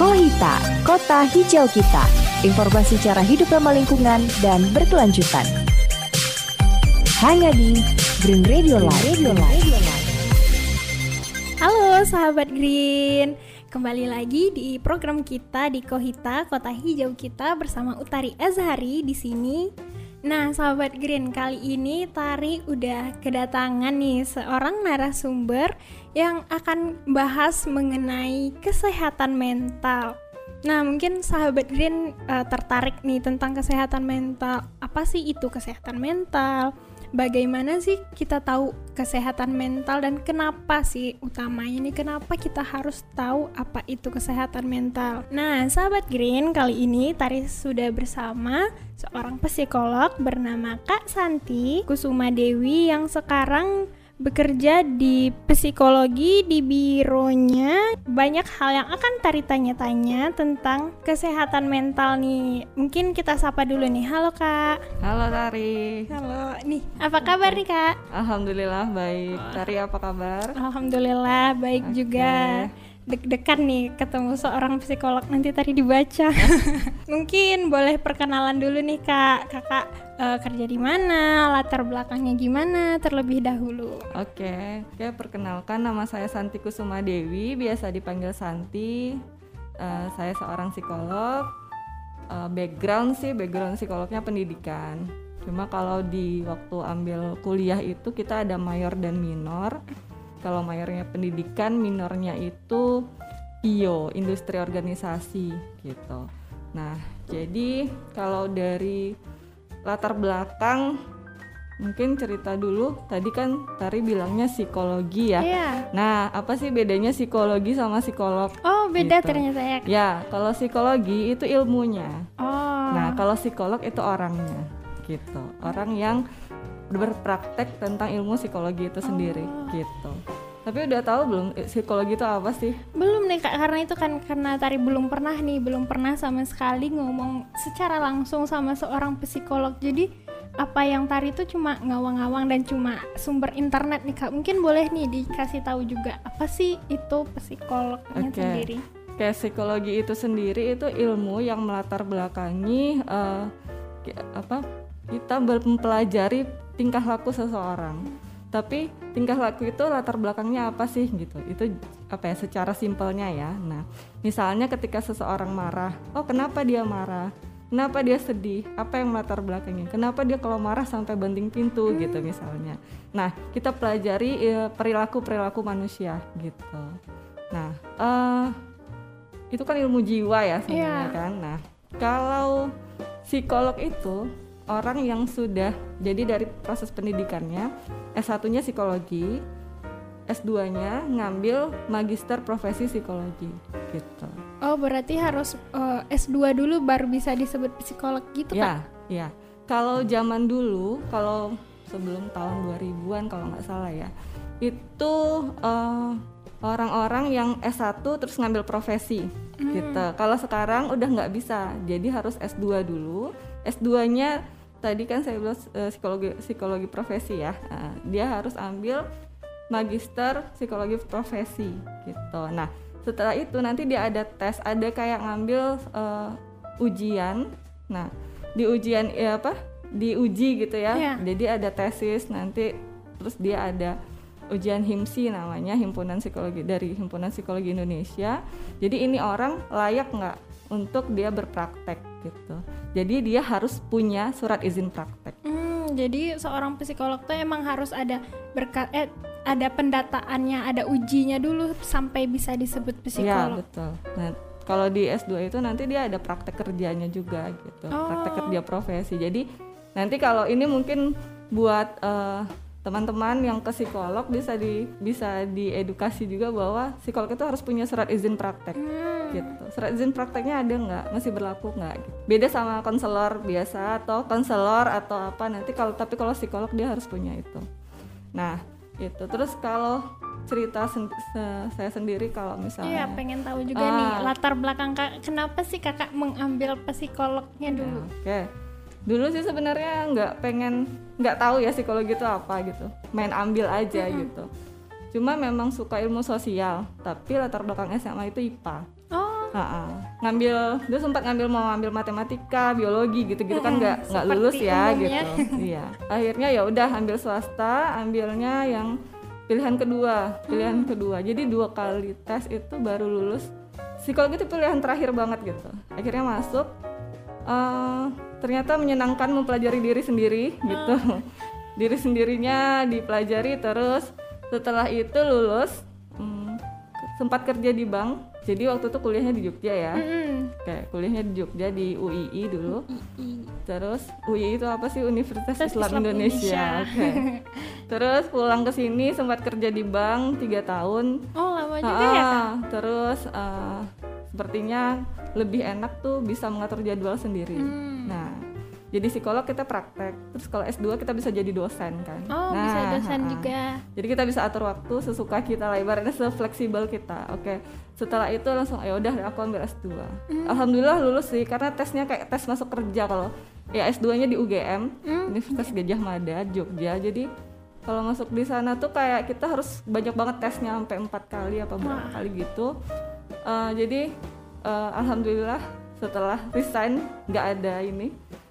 Kohita, kota hijau kita. Informasi cara hidup ramah lingkungan dan berkelanjutan. Hanya di Green Radio Live. Halo sahabat Green, kembali lagi di program kita di Kohita Kota Hijau kita bersama Utari Azhari di sini. Nah, sahabat Green, kali ini Tari udah kedatangan nih seorang narasumber yang akan bahas mengenai kesehatan mental. Nah, mungkin sahabat Green uh, tertarik nih tentang kesehatan mental. Apa sih itu kesehatan mental? bagaimana sih kita tahu kesehatan mental dan kenapa sih utamanya ini kenapa kita harus tahu apa itu kesehatan mental. Nah, sahabat Green, kali ini Taris sudah bersama seorang psikolog bernama Kak Santi Kusuma Dewi yang sekarang bekerja di psikologi di bironya banyak hal yang akan Tari tanya-tanya tentang kesehatan mental nih. Mungkin kita sapa dulu nih. Halo kak. Halo Tari. Halo. Nih apa kabar nih kak? Alhamdulillah baik. Tari apa kabar? Alhamdulillah baik okay. juga deg-degan nih ketemu seorang psikolog nanti tadi dibaca. Mungkin boleh perkenalan dulu nih kak, kakak uh, kerja di mana, latar belakangnya gimana terlebih dahulu. Oke, okay. oke perkenalkan nama saya Santi Kusuma Dewi, biasa dipanggil Santi. Uh, saya seorang psikolog. Uh, background sih, background psikolognya pendidikan. Cuma kalau di waktu ambil kuliah itu kita ada mayor dan minor kalau mayornya pendidikan minornya itu IO industri organisasi gitu nah jadi kalau dari latar belakang mungkin cerita dulu tadi kan Tari bilangnya psikologi ya. Yeah. Nah, apa sih bedanya psikologi sama psikolog? Oh, beda gitu. ternyata ya. Ya, kalau psikologi itu ilmunya. Oh. Nah, kalau psikolog itu orangnya gitu. Orang yang berpraktek tentang ilmu psikologi itu sendiri oh. gitu. Tapi udah tahu belum eh, psikologi itu apa sih? Belum nih kak, karena itu kan karena tadi belum pernah nih, belum pernah sama sekali ngomong secara langsung sama seorang psikolog. Jadi apa yang tari itu cuma ngawang-ngawang dan cuma sumber internet nih kak. Mungkin boleh nih dikasih tahu juga apa sih itu psikolognya okay. sendiri? Kayak psikologi itu sendiri itu ilmu yang melatar belakangi uh, apa kita mempelajari tingkah laku seseorang. Tapi tingkah laku itu latar belakangnya apa sih gitu? Itu apa ya secara simpelnya ya. Nah misalnya ketika seseorang marah oh kenapa dia marah? Kenapa dia sedih? Apa yang latar belakangnya? Kenapa dia kalau marah sampai banting pintu? Hmm. gitu misalnya. Nah kita pelajari ya, perilaku perilaku manusia gitu. Nah uh, itu kan ilmu jiwa ya sebenarnya yeah. kan. Nah kalau psikolog itu orang yang sudah jadi dari proses pendidikannya S1-nya psikologi, S2-nya ngambil magister profesi psikologi gitu. Oh, berarti harus uh, eh, S2 dulu baru bisa disebut psikolog gitu ya, kan? Iya. Kalau zaman dulu, kalau sebelum tahun 2000-an kalau nggak salah ya, itu uh, orang-orang yang S1 terus ngambil profesi hmm. gitu. Kalau sekarang udah nggak bisa, jadi harus S2 dulu. S2-nya tadi kan saya bilang uh, psikologi psikologi profesi ya. Uh, dia harus ambil magister psikologi profesi gitu. Nah setelah itu nanti dia ada tes ada kayak ngambil uh, ujian. Nah di ujian ya apa? Diuji gitu ya. Yeah. jadi ada tesis nanti terus dia ada ujian HIMSI namanya himpunan psikologi dari himpunan psikologi Indonesia. Jadi ini orang layak nggak untuk dia berpraktek gitu jadi dia harus punya surat izin praktek. Hmm, jadi seorang psikolog tuh emang harus ada berkat eh ada pendataannya, ada ujinya dulu sampai bisa disebut iya, psikolog. Iya, betul. Nah, kalau di S2 itu nanti dia ada praktek kerjanya juga gitu. Oh. Praktek kerja profesi. Jadi nanti kalau ini mungkin buat uh, teman-teman yang ke psikolog bisa di bisa diedukasi juga bahwa psikolog itu harus punya surat izin praktek. Hmm. gitu. Surat izin prakteknya ada nggak? Masih berlaku nggak? Gitu. beda sama konselor biasa atau konselor atau apa. Nanti kalau tapi kalau psikolog dia harus punya itu. Nah itu terus kalau cerita sen se saya sendiri kalau misalnya iya pengen tahu juga ah, nih latar belakang kak kenapa sih kakak mengambil psikolognya dulu? oke. okay dulu sih sebenarnya nggak pengen nggak tahu ya psikologi itu apa gitu. Main ambil aja mm -hmm. gitu. Cuma memang suka ilmu sosial tapi latar belakang SMA itu IPA oh. Ha-ha. ngambil dia sempat ngambil mau ngambil matematika biologi gitu-gitu kan nggak nggak lulus ya umumnya. gitu. Iya. Akhirnya ya udah ambil swasta ambilnya yang pilihan kedua pilihan kedua. Jadi dua kali tes itu baru lulus. Psikologi itu pilihan terakhir banget gitu. Akhirnya masuk eh, ternyata menyenangkan mempelajari diri sendiri gitu. Diri sendirinya dipelajari terus setelah itu lulus hmm, sempat kerja di bank. Jadi waktu itu kuliahnya di Jogja ya. Mm-mm. kayak kuliahnya di Jogja di UII dulu. I- terus UI itu apa sih? Universitas Terus Islam, Islam Indonesia, Indonesia. Oke. terus pulang ke sini sempat kerja di bank tiga tahun. Oh lama juga ya kak? Ah, terus eh, sepertinya lebih enak tuh bisa mengatur jadwal sendiri Hmm. nah jadi psikolog kita praktek terus kalau S2 kita bisa jadi dosen kan Oh nah, bisa dosen ha-ha. juga. jadi kita bisa atur waktu sesuka kita lah ibaratnya sefleksibel kita oke setelah itu langsung ya udah aku ambil S2 alhamdulillah lulus sih karena tesnya kayak tes masuk kerja kalau ya S2 nya di UGM Hmm. Universitas Gajah Mada Jogja jadi kalau masuk di sana tuh kayak kita harus banyak banget tesnya sampai empat kali apa berapa kali gitu Eh, jadi eh, alhamdulillah setelah resign nggak ada ini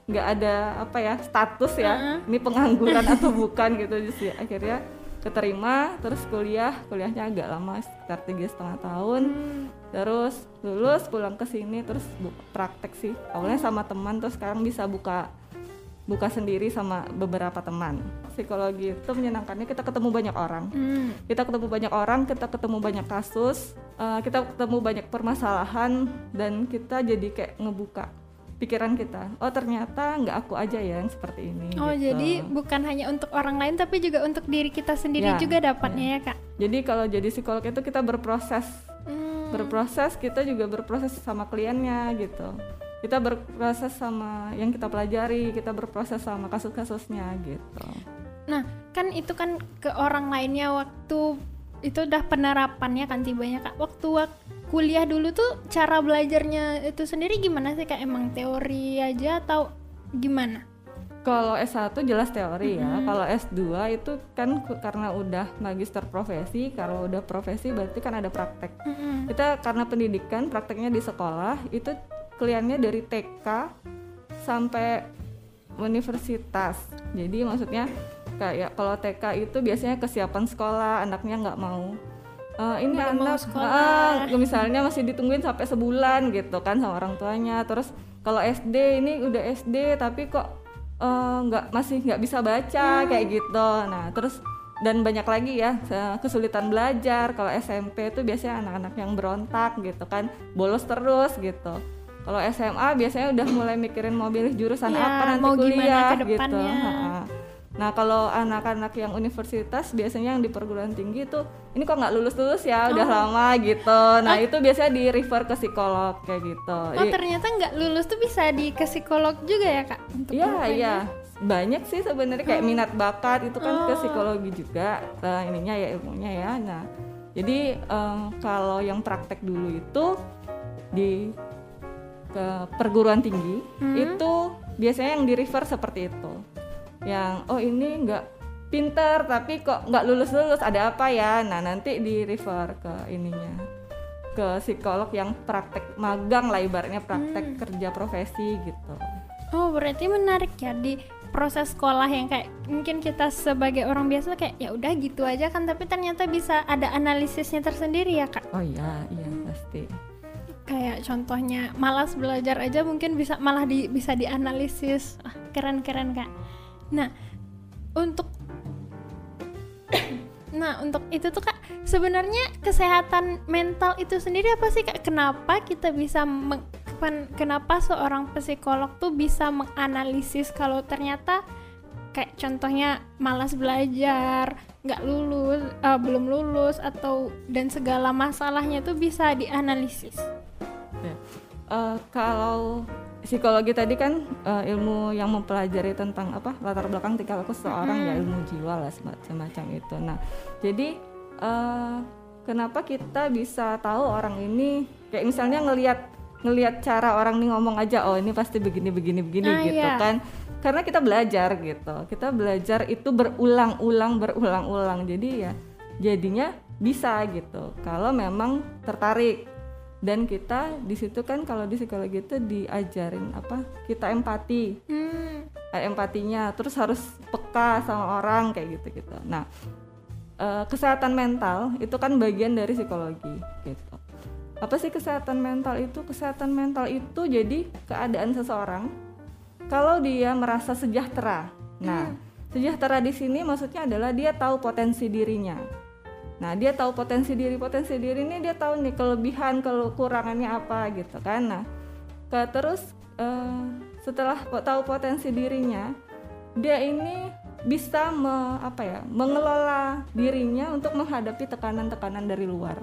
nggak ada apa ya status ya Uh-uh. ini pengangguran atau bukan gitu sih akhirnya keterima terus kuliah kuliahnya agak lama sekitar tiga setengah tahun Hmm. terus lulus pulang ke sini terus praktek sih awalnya sama teman terus sekarang bisa buka buka sendiri sama beberapa teman psikologi itu menyenangkannya kita ketemu banyak orang Hmm. kita ketemu banyak orang kita ketemu banyak kasus eh, kita ketemu banyak permasalahan dan kita jadi kayak ngebuka pikiran kita oh ternyata nggak aku aja ya yang seperti ini Oh gitu. jadi bukan hanya untuk orang lain tapi juga untuk diri kita sendiri Ya, juga dapatnya ya kak. jadi kalau jadi psikolog itu kita berproses Hmm. berproses kita juga berproses sama kliennya gitu kita berproses sama yang kita pelajari kita berproses sama kasus-kasusnya gitu Nah kan itu kan ke orang lainnya waktu itu udah penerapannya kan tibanya kak. Waktu wak- kuliah dulu tuh cara belajarnya itu sendiri gimana sih kak? Emang teori aja atau gimana? kalau S1 jelas teori ya kalau S2 itu kan karena udah magister profesi kalau udah profesi berarti kan ada praktek Mm-mm. kita karena pendidikan prakteknya di sekolah itu kliennya dari TK sampai universitas. Jadi maksudnya kayak kalau TK itu biasanya kesiapan sekolah anaknya nggak mau "Eh, ini Nggak mau anak sekolah." ah, misalnya masih ditungguin sampai sebulan gitu kan sama orang tuanya. Terus kalau SD ini udah SD tapi kok eh, nggak masih nggak bisa baca kayak gitu. Nah terus dan banyak lagi ya kesulitan belajar. Kalau SMP itu biasanya anak-anak yang berontak gitu kan bolos terus gitu kalau SMA biasanya udah mulai mikirin mau pilih jurusan Ya, apa nanti mau kuliah ke gitu depannya. Nah kalau anak-anak yang universitas biasanya yang di perguruan tinggi tuh ini kok nggak lulus lulus ya udah Oh. lama gitu. Nah itu biasanya di refer ke psikolog kayak gitu. Oh Jadi- ternyata nggak lulus tuh bisa di ke psikolog juga ya kak? Untuk Iya iya banyak sih sebenarnya kayak minat bakat itu kan ke Oh. psikologi juga eh, ininya ya ilmunya ya. Nah jadi eh, kalau yang praktek dulu itu di ke perguruan tinggi Hmm. itu biasanya yang di refer seperti itu. Yang oh ini nggak pinter tapi kok nggak lulus lulus ada apa ya? Nah nanti di refer ke ininya ke psikolog yang praktek magang lah ibaratnya praktek kerja profesi gitu. Oh berarti menarik ya di proses sekolah yang kayak mungkin kita sebagai orang biasa kayak ya udah gitu aja kan tapi ternyata bisa ada analisisnya tersendiri ya kak Oh iya, iya pasti. Kayak contohnya malas belajar aja mungkin bisa malah di, bisa dianalisis. Ah, keren keren kak. Nah untuk nah untuk itu tuh kak sebenarnya kesehatan mental itu sendiri apa sih kak? Kenapa kita bisa meng- ken- kenapa seorang psikolog tuh bisa menganalisis kalau ternyata kayak contohnya malas belajar nggak lulus eh, belum lulus atau dan segala masalahnya tuh bisa dianalisis. Eh, kalau psikologi tadi kan eh, ilmu yang mempelajari tentang apa latar belakang tingkah laku seseorang ya ilmu jiwa lah sema- semacam itu. Nah, jadi eh, kenapa kita bisa tahu orang ini? Kayak misalnya ngelihat ngelihat cara orang nih ngomong aja oh ini pasti begini begini begini Ah, gitu iya. kan. Karena kita belajar gitu. Kita belajar itu berulang-ulang berulang-ulang. Jadi ya jadinya bisa gitu. Kalau memang tertarik dan kita di situ kan kalau di psikologi itu diajarin apa? Kita empati. Hmm. eh, empatinya. Terus harus peka sama orang kayak gitu gitu nah eh, kesehatan mental itu kan bagian dari psikologi gitu. Apa sih kesehatan mental itu? Kesehatan mental itu jadi keadaan seseorang kalau dia merasa sejahtera. Nah sejahtera di sini maksudnya adalah dia tahu potensi dirinya nah dia tahu potensi diri potensi diri ini dia tahu nih kelebihan kekurangannya apa gitu kan. Nah ke terus eh, setelah tahu potensi dirinya dia ini bisa me- apa ya mengelola dirinya untuk menghadapi tekanan-tekanan dari luar.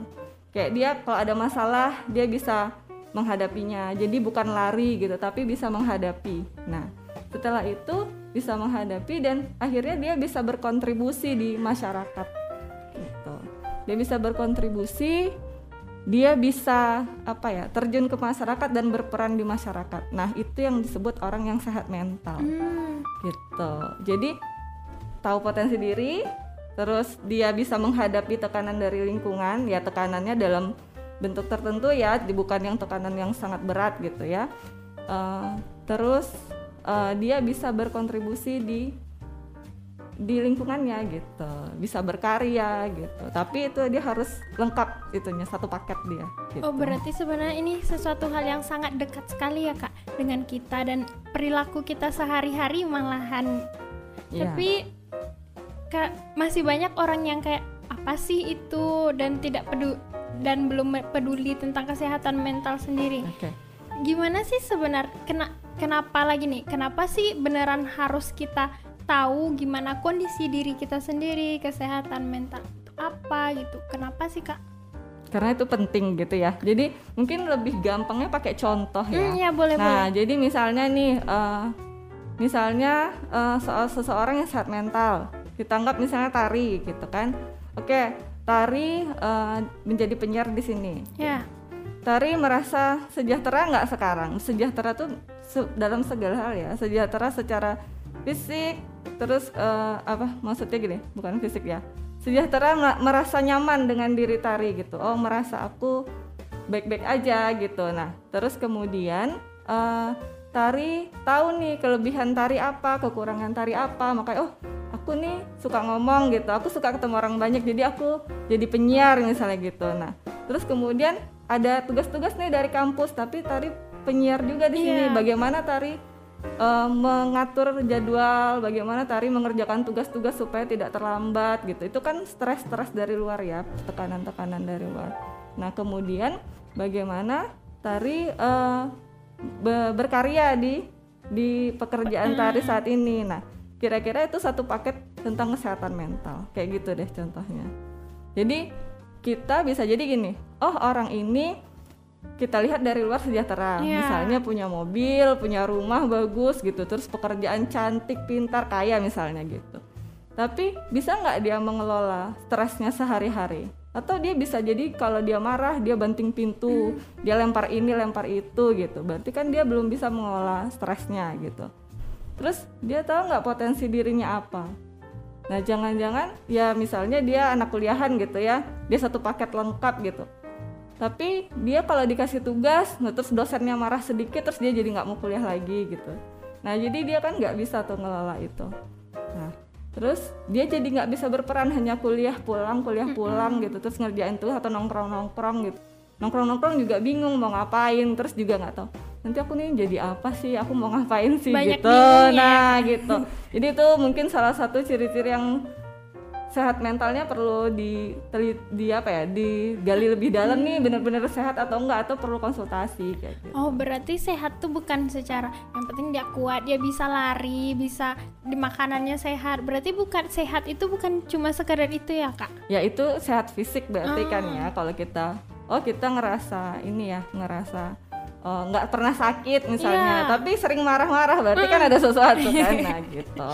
Kayak dia kalau ada masalah dia bisa menghadapinya. Jadi bukan lari gitu tapi bisa menghadapi. Nah setelah itu bisa menghadapi dan akhirnya dia bisa berkontribusi di masyarakat dia bisa berkontribusi dia bisa apa ya terjun ke masyarakat dan berperan di masyarakat. Nah itu yang disebut orang yang sehat mental. Hmm. gitu. Jadi tahu potensi diri terus dia bisa menghadapi tekanan dari lingkungan. Ya tekanannya dalam bentuk tertentu ya bukan yang tekanan yang sangat berat gitu ya. Eh, terus eh, dia bisa berkontribusi di di lingkungannya gitu bisa berkarya gitu tapi itu dia harus lengkap itunya satu paket dia gitu. Oh berarti sebenarnya ini sesuatu hal yang sangat dekat sekali ya kak dengan kita dan perilaku kita sehari-hari malahan. Iya. Tapi kak masih banyak orang yang kayak apa sih itu dan tidak peduli dan belum peduli tentang kesehatan mental sendiri. oke Gimana sih sebenarnya kena kenapa lagi nih? Kenapa sih beneran harus kita tahu gimana kondisi diri kita sendiri, kesehatan mental itu apa gitu? Kenapa sih kak? karena itu penting gitu ya jadi mungkin lebih gampangnya pakai contoh ya Hmm, ya boleh Nah, boleh. jadi misalnya nih, eh, misalnya soal seseorang yang sehat mental, kita anggap misalnya tari gitu kan. Oke, tari eh, menjadi penyiar di sini. Ya. Tari merasa sejahtera nggak sekarang? Sejahtera tuh se- dalam segala hal ya. Sejahtera secara fisik, terus eh, apa? Maksudnya gini, bukan fisik ya. Sejahtera me- merasa nyaman dengan diri tari gitu. Oh, merasa aku baik-baik aja gitu. Nah, terus kemudian eh, tari tahu nih kelebihan tari apa, kekurangan tari apa. Makanya oh, aku nih suka ngomong gitu. Aku suka ketemu orang banyak jadi aku jadi penyiar misalnya gitu. Nah, terus kemudian ada tugas-tugas nih dari kampus tapi tari penyiar juga di sini. Iya. Bagaimana tari eh, mengatur jadwal, bagaimana tari mengerjakan tugas-tugas supaya tidak terlambat gitu. Itu kan stres-stres dari luar ya, tekanan-tekanan dari luar. Nah, kemudian bagaimana tari eh, be- berkarya di di pekerjaan tari saat ini. Nah, kira-kira itu satu paket tentang kesehatan mental. Kayak gitu deh contohnya. Jadi kita bisa jadi gini, oh orang ini kita lihat dari luar sejahtera, Iya. misalnya punya mobil, punya rumah bagus gitu, terus pekerjaan cantik, pintar, kaya misalnya gitu. Tapi bisa nggak dia mengelola stresnya sehari-hari? Atau dia bisa jadi kalau dia marah dia banting pintu, dia lempar ini, lempar itu gitu. Berarti kan dia belum bisa mengelola stresnya gitu. Terus dia tahu nggak potensi dirinya apa? Nah jangan-jangan ya misalnya dia anak kuliahan gitu ya, dia satu paket lengkap gitu. Tapi dia kalau dikasih tugas, nah terus dosennya marah sedikit, terus dia jadi nggak mau kuliah lagi gitu. Nah jadi dia kan nggak bisa tuh ngelola itu. Nah terus dia jadi nggak bisa berperan hanya kuliah pulang, kuliah pulang gitu, terus ngerjain tuh atau nongkrong nongkrong gitu. Nongkrong nongkrong juga bingung mau ngapain, terus juga nggak tahu nanti aku nih jadi apa sih, aku mau ngapain sih Banyak gitu. ya. Nah gitu. Jadi itu mungkin salah satu ciri-ciri yang sehat mentalnya perlu di di apa ya digali lebih dalam nih benar-benar sehat atau enggak atau perlu konsultasi kayak gitu. Oh berarti sehat tuh bukan secara yang penting dia kuat, dia bisa lari, bisa di makanannya sehat. Berarti bukan sehat itu bukan cuma sekedar itu ya kak? Ya itu sehat fisik berarti kan Ah. ya kalau kita oh kita ngerasa ini ya ngerasa oh, nggak pernah sakit misalnya Iya. tapi sering marah-marah berarti kan ada sesuatu kan nah gitu.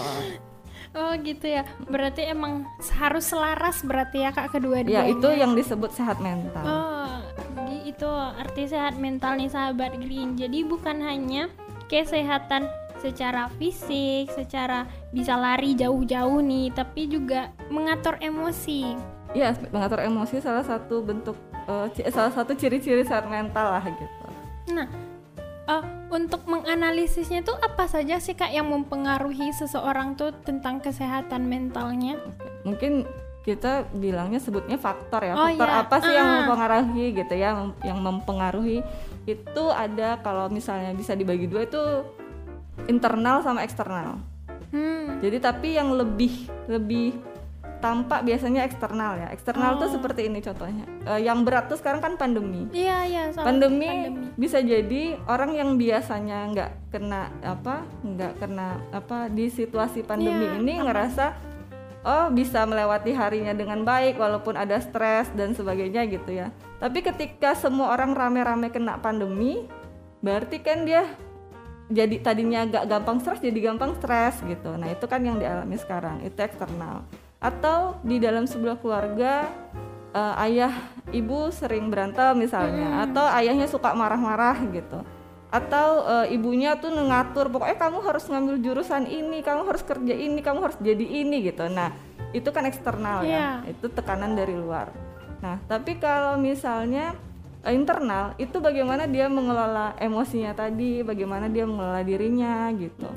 Oh gitu ya. Berarti emang harus selaras berarti ya kak Ya kedua-duanya. itu yang disebut sehat mental. Oh, jadi itu arti sehat mental nih sahabat Green. Jadi bukan hanya kesehatan secara fisik, secara bisa lari jauh-jauh nih, tapi juga mengatur emosi. Iya, mengatur emosi salah satu bentuk uh, salah satu ciri-ciri sehat mental lah gitu. Nah, uh, untuk menganalisisnya tuh apa saja sih kak yang mempengaruhi seseorang tuh tentang kesehatan mentalnya? Mungkin kita bilangnya sebutnya faktor ya. Oh, faktor iya. apa sih uh. yang ah. mempengaruhi gitu ya? Yang mempengaruhi itu ada kalau misalnya bisa dibagi dua itu internal sama eksternal. Hmm. Jadi tapi yang lebih lebih tampak biasanya eksternal ya. Eksternal oh. tuh seperti ini contohnya. Uh, yang berat tuh sekarang kan pandemi. Iya iya. Pandemi, pandemi bisa jadi orang yang biasanya nggak kena apa nggak kena apa di situasi pandemi yeah. ini ngerasa oh bisa melewati harinya dengan baik walaupun ada stres dan sebagainya gitu ya. Tapi ketika semua orang rame-rame kena pandemi, berarti kan dia jadi tadinya agak gampang stres jadi gampang stres gitu. Nah itu kan yang dialami sekarang itu eksternal atau di dalam sebuah keluarga uh, ayah ibu sering berantem misalnya hmm. atau ayahnya suka marah-marah gitu atau uh, ibunya tuh ngatur pokoknya kamu harus ngambil jurusan ini kamu harus kerja ini kamu harus jadi ini gitu nah itu kan eksternal yeah. ya iya. itu tekanan dari luar nah tapi kalau misalnya uh, internal itu bagaimana dia mengelola emosinya tadi bagaimana dia mengelola dirinya gitu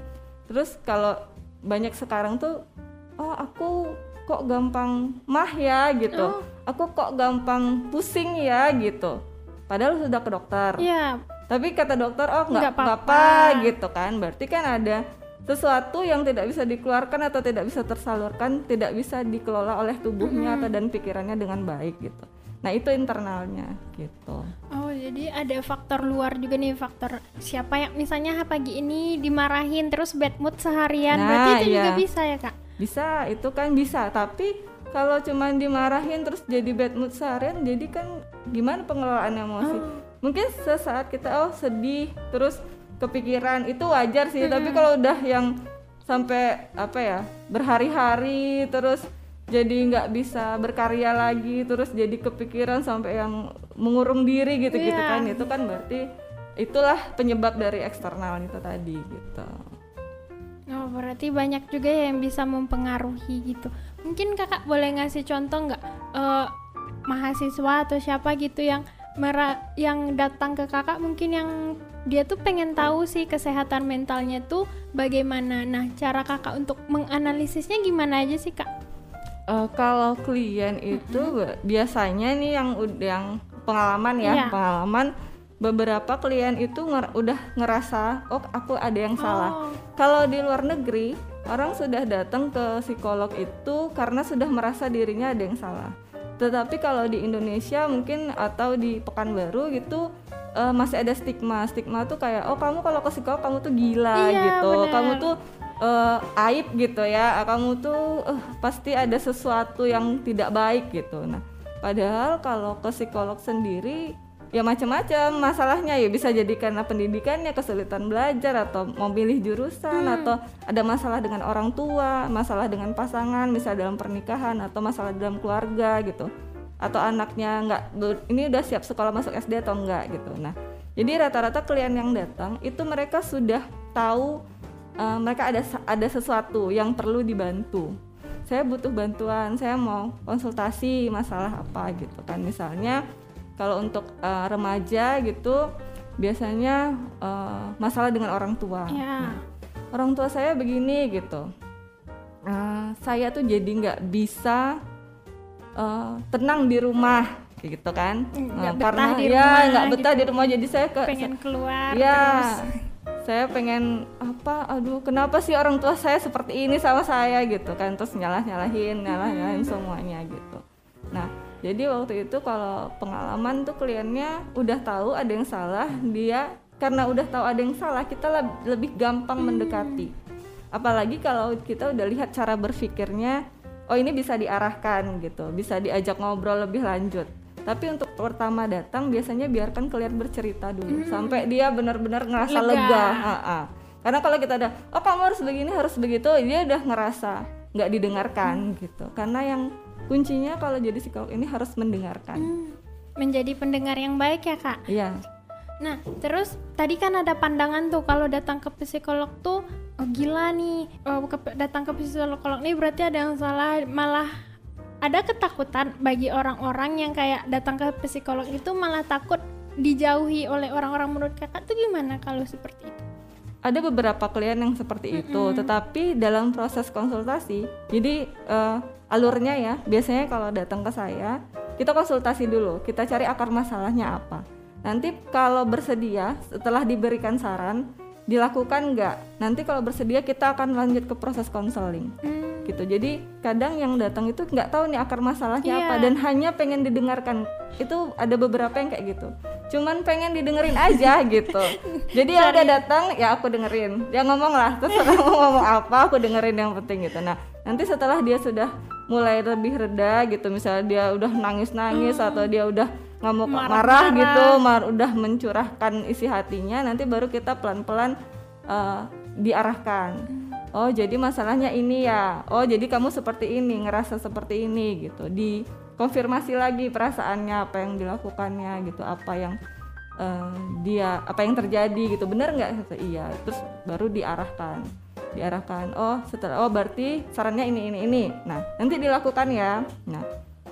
terus kalau banyak sekarang tuh oh aku kok gampang mah ya gitu. Oh. Aku kok gampang pusing ya gitu. Padahal sudah ke dokter. Iya. Tapi kata dokter oh nggak apa-apa gitu kan. Berarti kan ada sesuatu yang tidak bisa dikeluarkan atau tidak bisa tersalurkan, tidak bisa dikelola oleh tubuhnya -hmm. atau dan pikirannya dengan baik gitu. Nah itu internalnya gitu. Oh jadi ada faktor luar juga nih faktor siapa yang misalnya pagi ini dimarahin terus bad mood seharian, nah, berarti itu iya. juga bisa ya kak? Bisa itu kan bisa tapi kalau cuman dimarahin terus jadi bad mood seharian jadi kan gimana pengelolaan emosi oh. mungkin sesaat kita oh sedih terus kepikiran itu wajar sih hmm. tapi kalau udah yang sampai apa ya berhari-hari terus jadi nggak bisa berkarya lagi terus jadi kepikiran sampai yang mengurung diri gitu-gitu yeah. kan itu kan berarti itulah penyebab dari eksternal itu tadi gitu. Oh, berarti banyak juga ya yang bisa mempengaruhi gitu. Mungkin kakak boleh ngasih contoh nggak uh, mahasiswa atau siapa gitu yang mera yang datang ke kakak mungkin yang dia tuh pengen tahu sih kesehatan mentalnya tuh bagaimana. Nah, cara kakak untuk menganalisisnya gimana aja sih kak? Uh, kalau klien itu mm -hmm. biasanya nih yang yang pengalaman ya, yeah. pengalaman beberapa klien itu nger udah ngerasa oh aku ada yang salah. Kalau di luar negeri orang sudah datang ke psikolog itu karena sudah merasa dirinya ada yang salah. Tetapi kalau di Indonesia mungkin atau di Pekanbaru gitu uh, masih ada stigma. Stigma tuh kayak oh kamu kalau ke psikolog kamu tuh gila iya, gitu. Bener. Kamu tuh uh, aib gitu ya. Kamu tuh uh, pasti ada sesuatu yang tidak baik gitu. Nah, padahal kalau ke psikolog sendiri ya macam-macam. Masalahnya ya bisa jadi karena pendidikannya kesulitan belajar atau mau pilih jurusan hmm. atau ada masalah dengan orang tua masalah dengan pasangan misal dalam pernikahan atau masalah dalam keluarga gitu. Atau anaknya nggak ini udah siap sekolah masuk SD atau enggak gitu. Nah jadi rata-rata klien yang datang itu mereka sudah tahu uh, mereka ada ada sesuatu yang perlu dibantu. Saya butuh bantuan saya mau konsultasi masalah apa gitu kan. Misalnya kalau untuk uh, remaja gitu biasanya uh, masalah dengan orang tua. Yeah. Nah, orang tua saya begini gitu. Uh, saya tuh jadi nggak bisa uh, tenang di rumah gitu kan uh, karena di ya nggak betah gitu. di rumah jadi saya ke pengen keluar ya terus. saya pengen apa aduh kenapa sih orang tua saya seperti ini sama saya gitu kan terus nyalah nyalahin nyalah nyalahin semuanya gitu nah jadi waktu itu kalau pengalaman tuh kliennya udah tahu ada yang salah dia karena udah tahu ada yang salah kita lebih gampang hmm. mendekati apalagi kalau kita udah lihat cara berpikirnya oh ini bisa diarahkan gitu bisa diajak ngobrol lebih lanjut tapi untuk pertama datang biasanya biarkan klien bercerita dulu hmm. sampai dia benar-benar ngerasa lega, lega. Ha -ha. karena kalau kita ada oh kamu harus begini harus begitu dia udah ngerasa nggak didengarkan hmm. gitu karena yang kuncinya kalau jadi psikolog ini harus mendengarkan. Hmm, menjadi pendengar yang baik ya kak? Iya. Nah terus tadi kan ada pandangan tuh kalau datang ke psikolog tuh oh gila nih oh, ke, datang ke psikolog nih berarti ada yang salah. Malah ada ketakutan bagi orang-orang yang kayak datang ke psikolog itu malah takut dijauhi oleh orang-orang menurut kakak. Tuh gimana kalau seperti itu? Ada beberapa klien yang seperti mm -hmm. itu, tetapi dalam proses konsultasi, jadi uh, alurnya ya, biasanya kalau datang ke saya, kita konsultasi dulu, kita cari akar masalahnya apa. Nanti kalau bersedia, setelah diberikan saran, dilakukan nggak? Nanti kalau bersedia kita akan lanjut ke proses konseling. Mm gitu. Jadi kadang yang datang itu nggak tahu nih akar masalahnya yeah. apa. Dan hanya pengen didengarkan. Itu ada beberapa yang kayak gitu. Cuman pengen didengerin aja gitu. Jadi ya udah datang ya aku dengerin. Dia ngomong lah terus mau ngomong apa aku dengerin yang penting gitu. Nah nanti setelah dia sudah mulai lebih reda gitu. Misalnya dia udah nangis nangis hmm. atau dia udah ngamuk marah, marah gitu mar udah mencurahkan isi hatinya nanti baru kita pelan pelan uh, diarahkan. Hmm oh jadi masalahnya ini ya. Oh jadi kamu seperti ini ngerasa seperti ini gitu. Di konfirmasi lagi perasaannya apa yang dilakukannya gitu apa yang uh, dia apa yang terjadi gitu. Bener nggak? Iya terus baru diarahkan diarahkan oh setelah oh berarti sarannya ini ini ini nah nanti dilakukan ya nah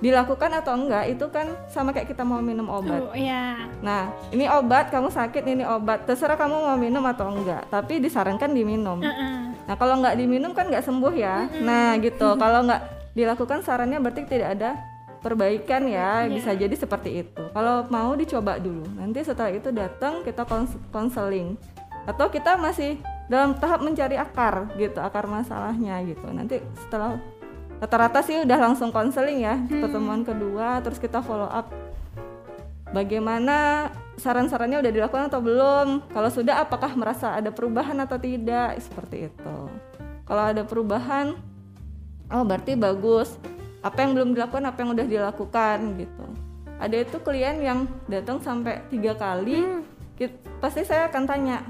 dilakukan atau enggak itu kan sama kayak kita mau minum obat. Oh, iya. Nah, ini obat kamu sakit ini obat terserah kamu mau minum atau enggak, tapi disarankan diminum. Uh -uh. Nah kalau nggak diminum kan nggak sembuh ya. Mm-hmm. Nah gitu. Kalau nggak dilakukan sarannya berarti tidak ada perbaikan ya. Yeah. Bisa jadi seperti itu. Kalau mau dicoba dulu. Nanti setelah itu datang kita konseling. Atau kita masih dalam tahap mencari akar gitu, akar masalahnya gitu. Nanti setelah rata-rata sih udah langsung konseling ya hmm. pertemuan kedua terus kita follow up bagaimana saran-sarannya udah dilakukan atau belum kalau sudah apakah merasa ada perubahan atau tidak seperti itu kalau ada perubahan oh berarti bagus apa yang belum dilakukan apa yang udah dilakukan gitu ada itu klien yang datang sampai tiga kali hmm. kita, pasti saya akan tanya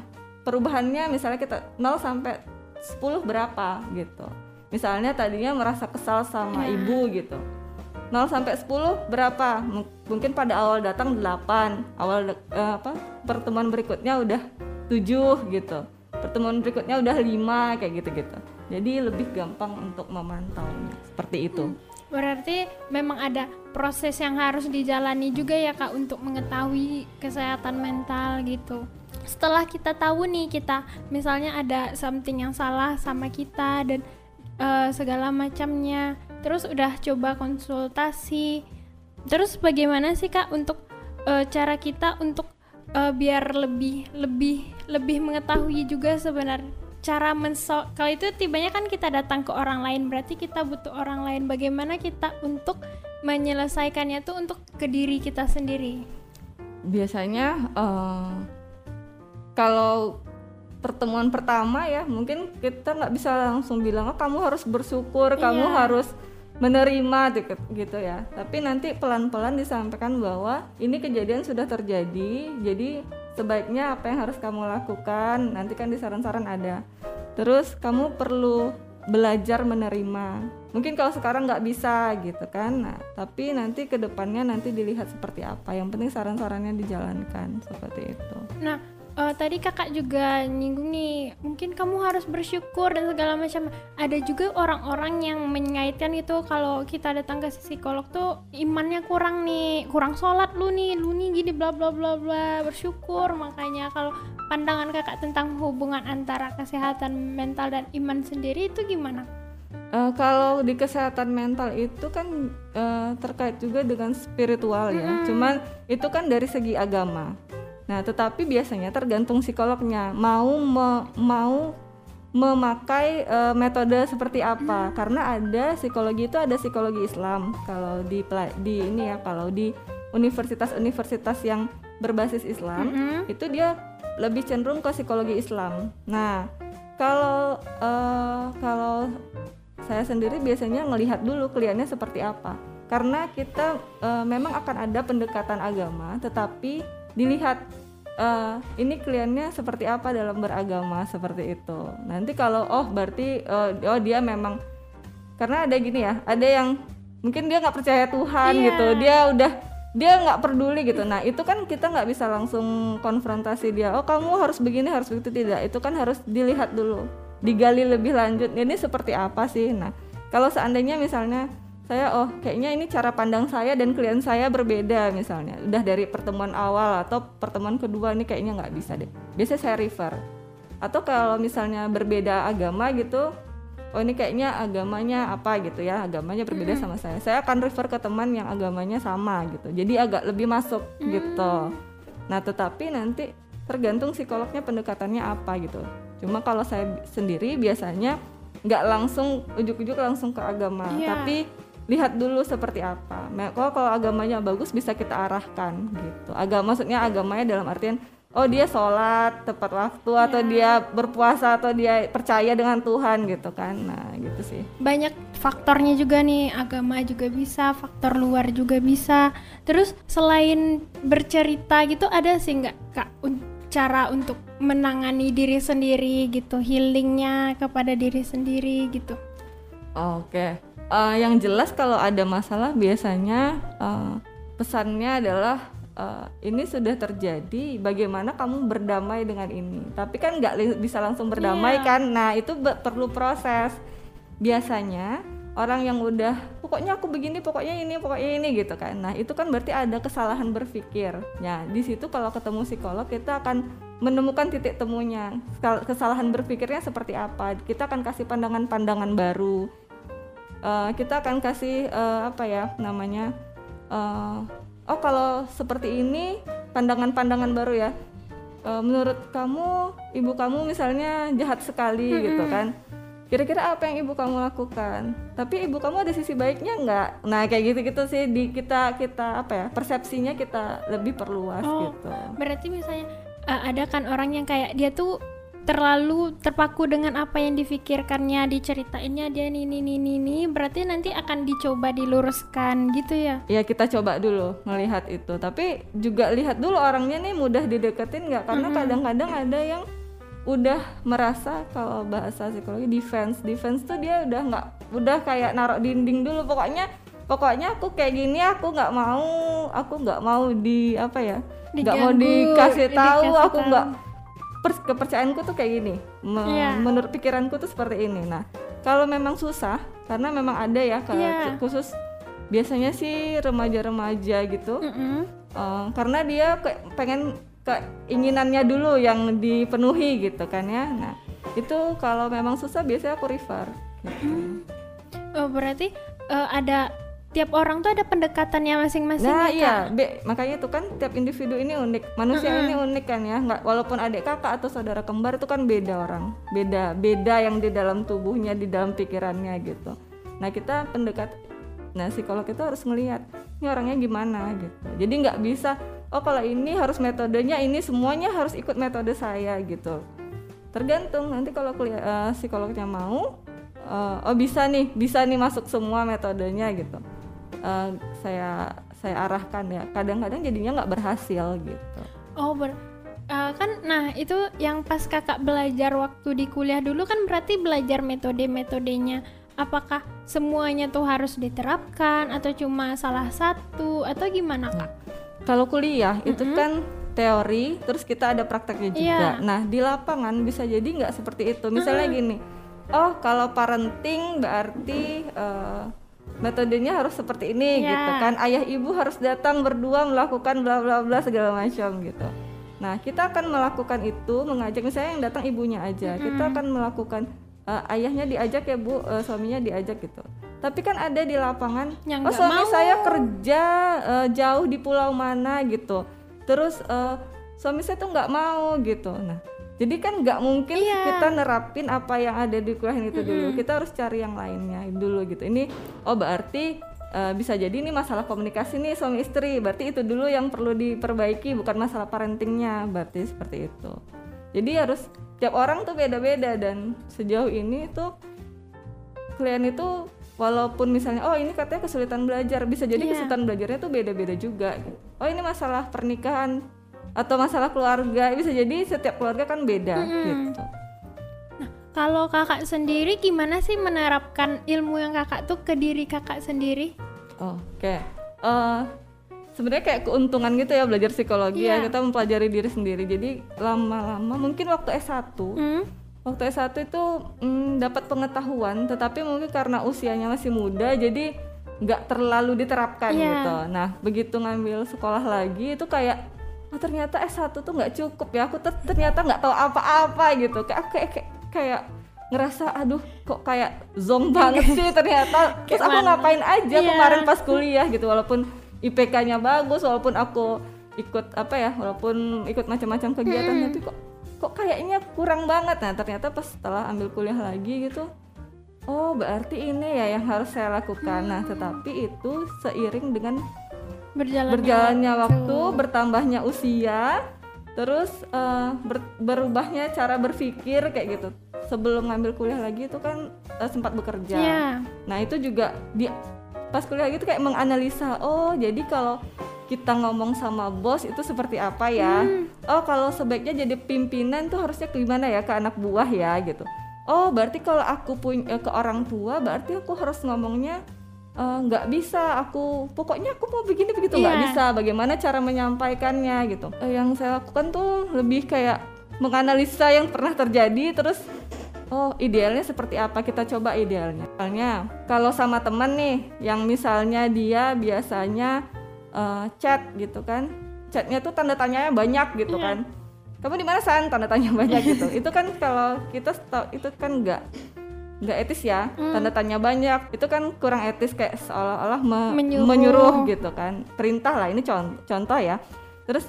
perubahannya misalnya kita 0 sampai 10 berapa gitu misalnya tadinya merasa kesal sama iya. ibu gitu 0 sampai 10 berapa? M mungkin pada awal datang 8, awal uh, apa? pertemuan berikutnya udah 7 gitu. Pertemuan berikutnya udah 5 kayak gitu-gitu. Jadi lebih gampang untuk memantaunya. Seperti itu. Hmm. Berarti memang ada proses yang harus dijalani juga ya Kak untuk mengetahui kesehatan mental gitu. Setelah kita tahu nih kita misalnya ada something yang salah sama kita dan uh, segala macamnya. Terus udah coba konsultasi. Terus bagaimana sih kak untuk uh, cara kita untuk uh, biar lebih lebih lebih mengetahui juga sebenarnya cara mensol kalau itu tibanya kan kita datang ke orang lain berarti kita butuh orang lain. Bagaimana kita untuk menyelesaikannya tuh untuk ke diri kita sendiri? Biasanya uh, kalau pertemuan pertama ya mungkin kita nggak bisa langsung bilang oh kamu harus bersyukur iya. kamu harus menerima gitu, gitu ya. Tapi nanti pelan-pelan disampaikan bahwa ini kejadian sudah terjadi jadi sebaiknya apa yang harus kamu lakukan nanti kan di saran-saran ada. Terus kamu perlu belajar menerima. Mungkin kalau sekarang nggak bisa gitu kan. Nah tapi nanti ke depannya nanti dilihat seperti apa. Yang penting saran-sarannya dijalankan seperti itu. Nah uh, tadi kakak juga nyinggung nih mungkin kamu harus bersyukur dan segala macam ada juga orang-orang yang mengaitkan itu kalau kita datang ke psikolog tuh imannya kurang nih kurang sholat lu nih lu nih gini bla bla bla bla bersyukur makanya kalau pandangan kakak tentang hubungan antara kesehatan mental dan iman sendiri itu gimana? Uh, kalau di kesehatan mental itu kan uh, terkait juga dengan spiritual ya. Hmm. Cuman itu kan dari segi agama. Nah, tetapi biasanya tergantung psikolognya mau me, mau memakai uh, metode seperti apa. Karena ada psikologi itu ada psikologi Islam. Kalau di di ini ya, kalau di universitas-universitas yang berbasis Islam, mm -hmm. itu dia lebih cenderung ke psikologi Islam. Nah, kalau uh, kalau saya sendiri biasanya melihat dulu kliennya seperti apa. Karena kita uh, memang akan ada pendekatan agama, tetapi dilihat uh, ini kliennya seperti apa dalam beragama seperti itu. Nanti kalau oh berarti uh, oh dia memang karena ada gini ya ada yang mungkin dia nggak percaya Tuhan yeah. gitu dia udah dia nggak peduli gitu. Nah itu kan kita nggak bisa langsung konfrontasi dia oh kamu harus begini harus begitu tidak. Itu kan harus dilihat dulu digali lebih lanjut ini seperti apa sih? Nah kalau seandainya misalnya saya oh kayaknya ini cara pandang saya dan klien saya berbeda misalnya. Udah dari pertemuan awal atau pertemuan kedua ini kayaknya nggak bisa deh. Biasanya saya refer. Atau kalau misalnya berbeda agama gitu oh ini kayaknya agamanya apa gitu ya agamanya berbeda sama saya. Saya akan refer ke teman yang agamanya sama gitu. Jadi agak lebih masuk gitu. Nah tetapi nanti tergantung psikolognya pendekatannya apa gitu. Cuma kalau saya sendiri biasanya nggak langsung ujuk-ujuk langsung ke agama. Iya. tapi lihat dulu seperti apa. Kalau kalau agamanya bagus bisa kita arahkan gitu. Agama maksudnya agamanya dalam artian oh dia sholat tepat waktu atau Iya. dia berpuasa atau dia percaya dengan Tuhan gitu kan. Nah gitu sih. banyak faktornya juga nih agama juga bisa faktor luar juga bisa terus selain bercerita gitu ada sih nggak kak un- cara untuk menangani diri sendiri gitu healingnya kepada diri sendiri gitu Oke. Eh, yang jelas kalau ada masalah biasanya eh, pesannya adalah eh, ini sudah terjadi. Bagaimana kamu berdamai dengan ini? Tapi kan nggak li- bisa langsung berdamai Iya. kan? Nah itu be- perlu proses. Biasanya orang yang udah pokoknya aku begini, pokoknya ini, pokoknya ini gitu kan. Nah itu kan berarti ada kesalahan berpikir. Nah di situ kalau ketemu psikolog kita akan menemukan titik temunya. Kesal- Kesalahan berpikirnya seperti apa? Kita akan kasih pandangan-pandangan baru Eh, kita akan kasih eh, apa ya namanya eh, oh kalau seperti ini pandangan-pandangan baru ya. Eh, menurut kamu ibu kamu misalnya jahat sekali gitu kan. Kira-kira apa yang ibu kamu lakukan? Tapi ibu kamu ada sisi baiknya nggak? Nah kayak gitu-gitu sih di kita kita apa ya persepsinya kita lebih perluas Oh. gitu. berarti misalnya uh, ada kan orang yang kayak dia tuh terlalu terpaku dengan apa yang difikirkannya diceritainnya dia nih nih nih nih nih berarti nanti akan dicoba diluruskan gitu ya? Ya kita coba dulu melihat itu. Tapi juga lihat dulu orangnya nih mudah dideketin nggak? Karena kadang-kadang ada yang udah merasa kalau bahasa psikologi defense. Defense tuh dia udah nggak udah kayak naruh dinding dulu. Pokoknya pokoknya aku kayak gini aku nggak mau aku nggak mau di apa ya nggak mau dikasih tahu dikasih aku nggak kepercayaanku tuh kayak gini Me- Iya. menurut pikiranku tuh seperti ini nah kalau memang susah karena memang ada ya kalau Iya. khusus biasanya sih remaja-remaja gitu Mm-mm. Eh, karena dia kayak pengen keinginannya dulu yang dipenuhi gitu kan ya nah itu kalau memang susah biasanya aku refer gitu. Oh berarti eh, ada tiap orang tuh ada pendekatannya masing-masing nah ya, iya. Be, makanya itu kan tiap individu ini unik. Manusia ini unik kan ya. Nggak walaupun adik kakak atau saudara kembar itu kan beda orang. Beda beda yang di dalam tubuhnya di dalam pikirannya gitu. Nah kita pendekat nah psikolog itu harus ngelihat ini orangnya gimana? gitu. Jadi nggak bisa oh kalau ini harus metodenya ini semuanya harus ikut metode saya gitu. Tergantung nanti kalau eh, psikolognya mau eh, oh bisa nih bisa nih masuk semua metodenya gitu Eh, saya saya arahkan ya. Kadang-kadang jadinya nggak berhasil gitu. Oh ber eh, kan nah itu yang pas kakak belajar waktu di kuliah dulu kan berarti belajar metode-metodenya. Apakah semuanya tuh harus diterapkan atau cuma salah satu? Atau gimana kak? kalau kuliah itu kan teori terus kita ada prakteknya juga. Iya. nah di lapangan bisa jadi nggak seperti itu. Misalnya gini oh kalau parenting berarti eh, metodenya harus seperti ini Iya. gitu kan. Ayah ibu harus datang berdua melakukan bla bla bla segala macam gitu. Nah kita akan melakukan itu mengajak misalnya yang datang ibunya aja kita akan melakukan eh, ayahnya diajak ya bu eh, suaminya diajak gitu. Tapi kan ada di lapangan Yang oh suami mau. saya kerja eh, jauh di pulau mana gitu. Terus eh, suami saya tuh nggak mau gitu. Nah jadi kan nggak mungkin Iya. kita nerapin apa yang ada di kuliah itu dulu. Kita harus cari yang lainnya dulu gitu. Ini oh berarti eh, bisa jadi ini masalah komunikasi nih suami istri. Berarti itu dulu yang perlu diperbaiki bukan masalah parentingnya. Berarti seperti itu. Jadi harus tiap orang tuh beda-beda dan sejauh ini tuh klien itu walaupun misalnya oh ini katanya kesulitan belajar bisa jadi Iya. kesulitan belajarnya tuh beda-beda juga. Oh ini masalah pernikahan atau masalah keluarga bisa jadi setiap keluarga kan beda gitu Kalau kakak sendiri gimana sih menerapkan ilmu yang kakak tuh ke diri kakak sendiri? oke Eh, sebenarnya kayak keuntungan gitu ya belajar psikologi ya Iya. kita mempelajari diri sendiri jadi lama-lama mungkin waktu S1 Hmm? Waktu S1 itu mm, dapat pengetahuan, tetapi mungkin karena usianya masih muda, jadi nggak terlalu diterapkan Iya. gitu. Nah begitu ngambil sekolah lagi itu kayak oh, ternyata S1 tuh nggak cukup ya. Aku ter- ternyata nggak tahu apa-apa gitu. Kayak kayak kayak, kayak ngerasa aduh kok kayak zong banget sih ternyata. Terus aku ngapain aja Iya. kemarin pas kuliah gitu walaupun IPK-nya bagus walaupun aku ikut apa ya walaupun ikut macam-macam kegiatan tapi kok kok kayaknya kurang banget nah ternyata pas setelah ambil kuliah lagi gitu oh berarti ini ya yang harus saya lakukan nah tetapi itu seiring dengan Berjalan berjalannya waktu. bertambahnya usia terus eh, ber- berubahnya cara berpikir kayak gitu. Sebelum ngambil kuliah lagi itu kan eh, sempat bekerja. Iya. Nah itu juga di pas kuliah gitu kayak menganalisa oh jadi kalau kita ngomong sama bos itu seperti apa ya? Oh kalau sebaiknya jadi pimpinan tuh harusnya gimana ya ke anak buah ya gitu. Oh berarti kalau aku punya ke orang tua berarti aku harus ngomongnya eh, nggak bisa aku pokoknya aku mau begini begitu nggak Iya. bisa bagaimana cara menyampaikannya gitu Eh, yang saya lakukan tuh lebih kayak menganalisa yang pernah terjadi terus Oh, idealnya seperti apa? Kita coba idealnya. Misalnya, kalau sama teman nih, yang misalnya dia biasanya eh, chat gitu kan, chatnya tuh tanda tanyanya banyak gitu Iya. kan. Kamu di mana san? Tanda tanya banyak gitu. itu kan kalau kita sta- itu kan nggak nggak etis ya, Hmm. tanda tanya banyak. Itu kan kurang etis kayak seolah-olah me- Menyuruh. menyuruh gitu kan. Perintah lah ini contoh, contoh ya. Terus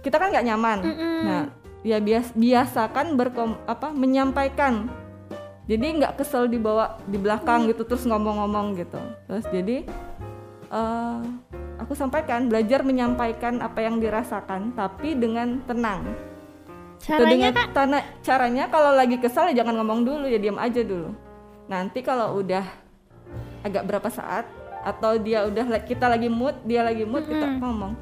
kita kan nggak nyaman. Mm-mm. Nah, ya bias biasakan berkom apa menyampaikan jadi nggak kesel dibawa di belakang gitu terus ngomong-ngomong gitu terus jadi eh, aku sampaikan belajar menyampaikan apa yang dirasakan tapi dengan tenang Caranya dengan kak? tana- caranya kalau lagi kesal ya jangan ngomong dulu ya diam aja dulu nanti kalau udah agak berapa saat atau dia udah kita lagi mood dia lagi mood kita ngomong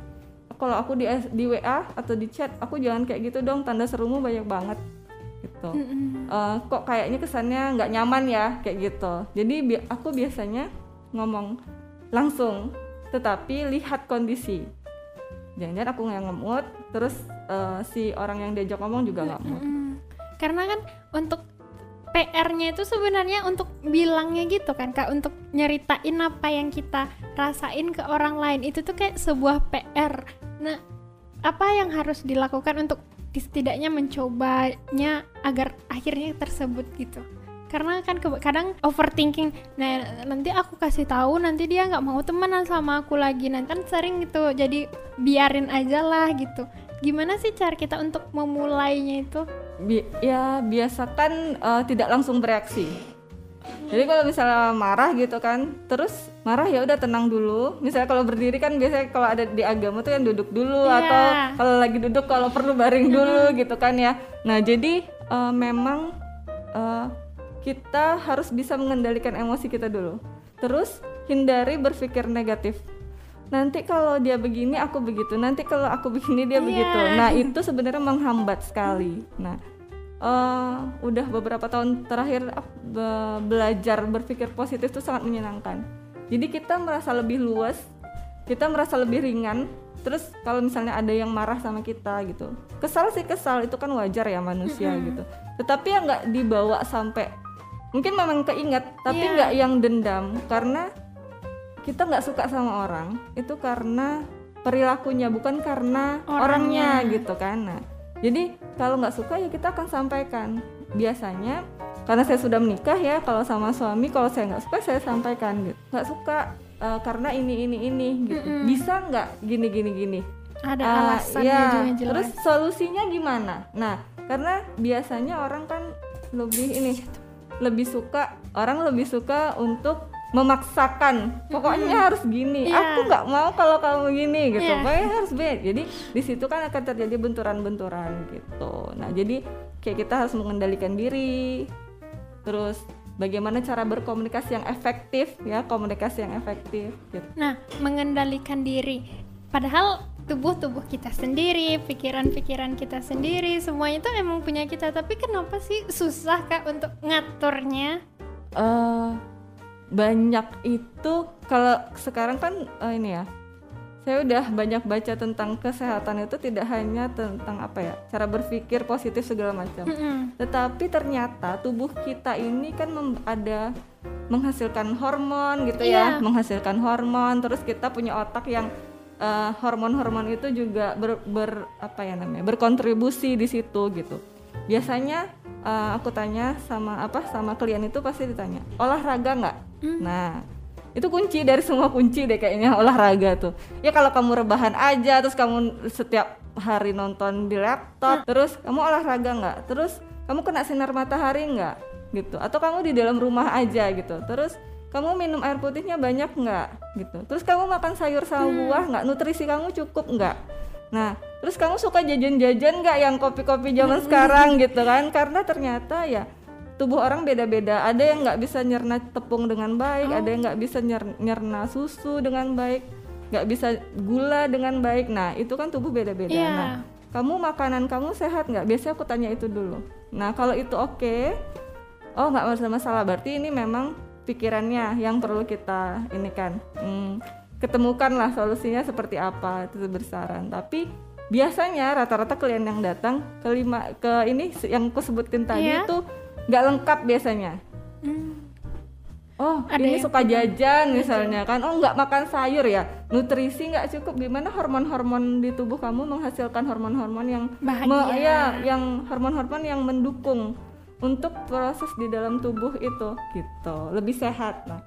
kalau aku di di WA atau di chat aku jangan kayak gitu dong tanda serumu banyak banget gitu. Eh, kok kayaknya kesannya nggak nyaman ya kayak gitu. Jadi bi- aku biasanya ngomong langsung tetapi lihat kondisi. Jangan-jangan aku nggak ngemut terus eh, si orang yang diajak ngomong juga nggak mood. Mm. Karena kan untuk PR-nya itu sebenarnya untuk bilangnya gitu kan kak untuk nyeritain apa yang kita rasain ke orang lain itu tuh kayak sebuah PR. Nah apa yang harus dilakukan untuk setidaknya mencobanya agar akhirnya tersebut gitu? Karena kan kadang overthinking. Nah nanti aku kasih tahu nanti dia nggak mau temenan sama aku lagi. Nah kan sering gitu. Jadi biarin aja lah gitu. Gimana sih cara kita untuk memulainya itu? Bi- ya biasakan eh, tidak langsung bereaksi. Jadi kalau misalnya marah gitu kan terus marah ya udah tenang dulu. Misalnya kalau berdiri kan biasanya kalau ada di agama tuh yang duduk dulu Iya. atau kalau lagi duduk kalau perlu baring dulu gitu kan ya. Nah jadi eh, memang eh, kita harus bisa mengendalikan emosi kita dulu. Terus hindari berpikir negatif nanti kalau dia begini aku begitu. Nanti kalau aku begini dia Iya. begitu. Nah itu sebenarnya menghambat sekali. Nah eh, udah beberapa tahun terakhir aku be- belajar berpikir positif itu sangat menyenangkan. Jadi kita merasa lebih luas kita merasa lebih ringan. Terus kalau misalnya ada yang marah sama kita gitu. Kesal sih kesal itu kan wajar ya manusia gitu. Tetapi yang nggak dibawa sampai mungkin memang keinget tapi Iya. nggak yang dendam. Karena kita nggak suka sama orang itu karena perilakunya bukan karena Orangnya. orangnya, gitu kan. Nah jadi kalau nggak suka ya kita akan sampaikan. Biasanya karena saya sudah menikah ya kalau sama suami kalau saya nggak suka saya sampaikan gitu. Nggak suka eh, karena ini ini ini gitu. Bisa nggak gini gini gini? Ada Ah, alasannya ya, juga jelas. terus solusinya gimana? Nah karena biasanya orang kan lebih ini lebih suka orang lebih suka untuk memaksakan pokoknya harus gini Iya. aku nggak mau kalau kamu gini gitu Iya. pokoknya harus beda jadi di situ kan akan terjadi benturan-benturan gitu nah jadi kayak kita harus mengendalikan diri terus bagaimana cara berkomunikasi yang efektif ya komunikasi yang efektif gitu Nah, mengendalikan diri. Padahal tubuh-tubuh kita sendiri, pikiran-pikiran kita sendiri, semuanya itu emang punya kita. Tapi kenapa sih susah kak untuk ngaturnya? eh banyak itu kalau sekarang kan eh, ini ya saya udah banyak baca tentang kesehatan itu tidak hanya tentang apa ya cara berpikir positif segala macam Mm-mm. tetapi ternyata tubuh kita ini kan ada menghasilkan hormon gitu Iya. ya, menghasilkan hormon. Terus kita punya otak yang eh, hormon-hormon itu juga ber, ber- apa ya namanya berkontribusi di situ gitu. Biasanya eh, aku tanya sama apa sama klien itu pasti ditanya olahraga nggak? Nah itu kunci dari semua kunci deh kayaknya olahraga tuh. Ya kalau kamu rebahan aja terus kamu setiap hari nonton di laptop, terus kamu olahraga nggak? Terus kamu kena sinar matahari nggak? Gitu. Atau kamu di dalam rumah aja gitu. Terus kamu minum air putihnya banyak nggak? Gitu. Terus kamu makan sayur sama buah nggak? Nutrisi kamu cukup nggak? Nah, terus kamu suka jajan-jajan nggak yang kopi-kopi zaman sekarang gitu kan? Karena ternyata ya tubuh orang beda-beda. Ada yang nggak bisa nyerna tepung dengan baik, ada yang nggak bisa nyer- nyerna susu dengan baik, nggak bisa gula dengan baik. Nah, itu kan tubuh beda-beda. Iya. Nah, kamu makanan kamu sehat nggak? Biasanya aku tanya itu dulu. Nah, kalau itu oke, oh nggak masalah masalah. Berarti ini memang pikirannya yang perlu kita ini kan. Hmm, ketemukanlah solusinya seperti apa itu bersaran. Tapi biasanya rata-rata klien yang datang ke lima ke ini yang aku sebutin tadi Iya. itu nggak lengkap biasanya. Hmm. Oh, Ada ini suka jajan misalnya kan. Oh, nggak makan sayur ya. Nutrisi nggak cukup. Gimana hormon-hormon di tubuh kamu menghasilkan hormon-hormon yang Bahagia. ya, yang hormon-hormon yang mendukung untuk proses di dalam tubuh itu gitu. Lebih sehat. Nah,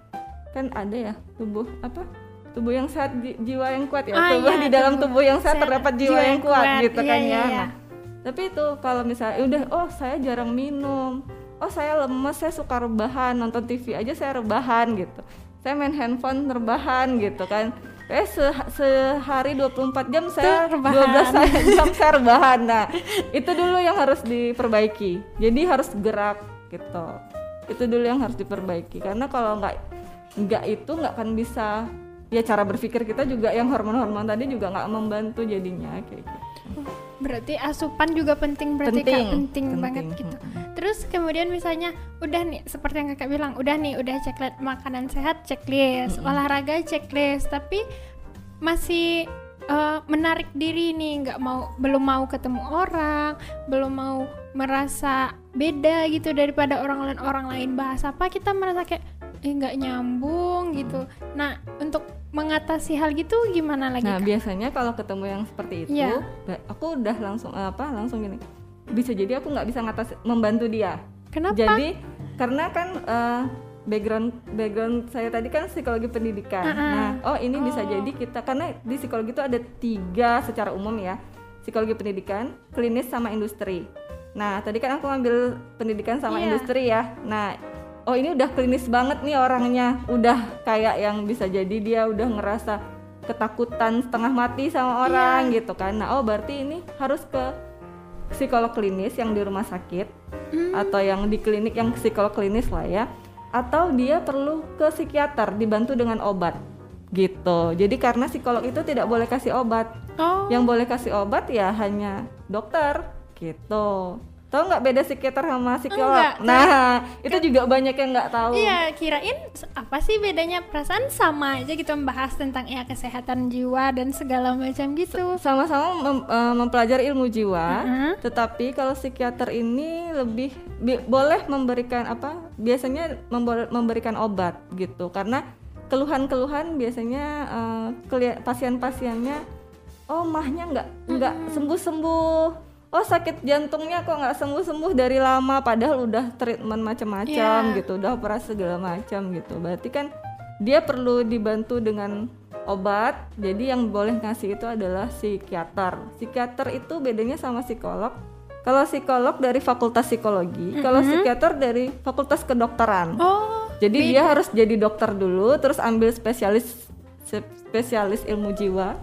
kan ada ya tubuh apa? Tubuh yang sehat, ji- jiwa yang kuat ya. Ah, tubuh iya, di dalam tubuh tubuh yang sehat sehat, terdapat jiwa, yang kuat, gitu Iya, kan iya, ya. iya. Nah, tapi itu kalau misalnya udah oh saya jarang minum. Oh saya lemes saya suka rebahan. Nonton TV aja saya rebahan gitu. Saya main handphone rebahan gitu kan. Eh se sehari 24 jam saya rebahan. 12 saya- jam saya rebahan. Nah itu dulu yang harus diperbaiki. Jadi harus gerak gitu. Itu dulu yang harus diperbaiki. Karena kalau nggak nggak itu nggak akan bisa ya cara berpikir kita juga yang hormon-hormon tadi juga nggak membantu jadinya kayak gitu. Berarti asupan juga penting berarti Kak, Penting, penting, penting. banget gitu. Terus kemudian misalnya udah nih seperti yang Kakak bilang, udah nih udah checklist makanan sehat checklist, olahraga checklist, tapi masih eh, menarik diri nih, nggak mau belum mau ketemu orang, belum mau merasa beda gitu daripada orang lain. Orang lain bahas apa kita merasa kayak eh nggak nyambung gitu. Nah, untuk mengatasi hal gitu gimana lagi? Nah Kak? biasanya kalau ketemu yang seperti itu, ba- aku udah langsung eh, apa langsung gini. Bisa jadi aku nggak bisa ngatas membantu dia. Kenapa? Jadi karena kan eh, background background saya tadi kan psikologi pendidikan. Uh-uh. Nah oh ini bisa Oh. jadi kita karena di psikologi itu ada tiga secara umum ya psikologi pendidikan, klinis sama industri. Nah tadi kan aku ambil pendidikan sama Iya. industri ya. Nah oh ini udah klinis banget nih orangnya, udah kayak yang bisa jadi dia udah ngerasa ketakutan setengah mati sama orang Iya. gitu kan. Nah oh berarti ini harus ke psikolog klinis yang di rumah sakit Hmm. atau yang di klinik yang psikolog klinis lah ya atau dia perlu ke psikiater dibantu dengan obat gitu jadi karena psikolog itu tidak boleh kasih obat Oh. yang boleh kasih obat ya hanya dokter gitu tahu nggak beda psikiater sama psikolog Enggak. nah itu juga banyak yang nggak tahu Iya, kirain apa sih bedanya perasaan sama aja gitu membahas tentang ya kesehatan jiwa dan segala macam gitu. sama-sama mem- eh, mempelajari ilmu jiwa Mm-mm. tetapi kalau psikiater ini lebih bi- boleh memberikan apa biasanya memberikan obat gitu karena keluhan-keluhan biasanya keli- pasien-pasiennya oh mahnya nggak nggak sembuh-sembuh oh sakit jantungnya kok nggak sembuh-sembuh dari lama padahal udah treatment macam-macam Iya. gitu udah operasi segala macam gitu. Berarti kan dia perlu dibantu dengan obat jadi yang boleh ngasih itu adalah psikiater. Psikiater itu bedanya sama psikolog. Kalau psikolog dari fakultas psikologi kalau psikiater dari fakultas kedokteran. Oh, jadi dia harus jadi dokter dulu terus ambil spesialis spesialis ilmu jiwa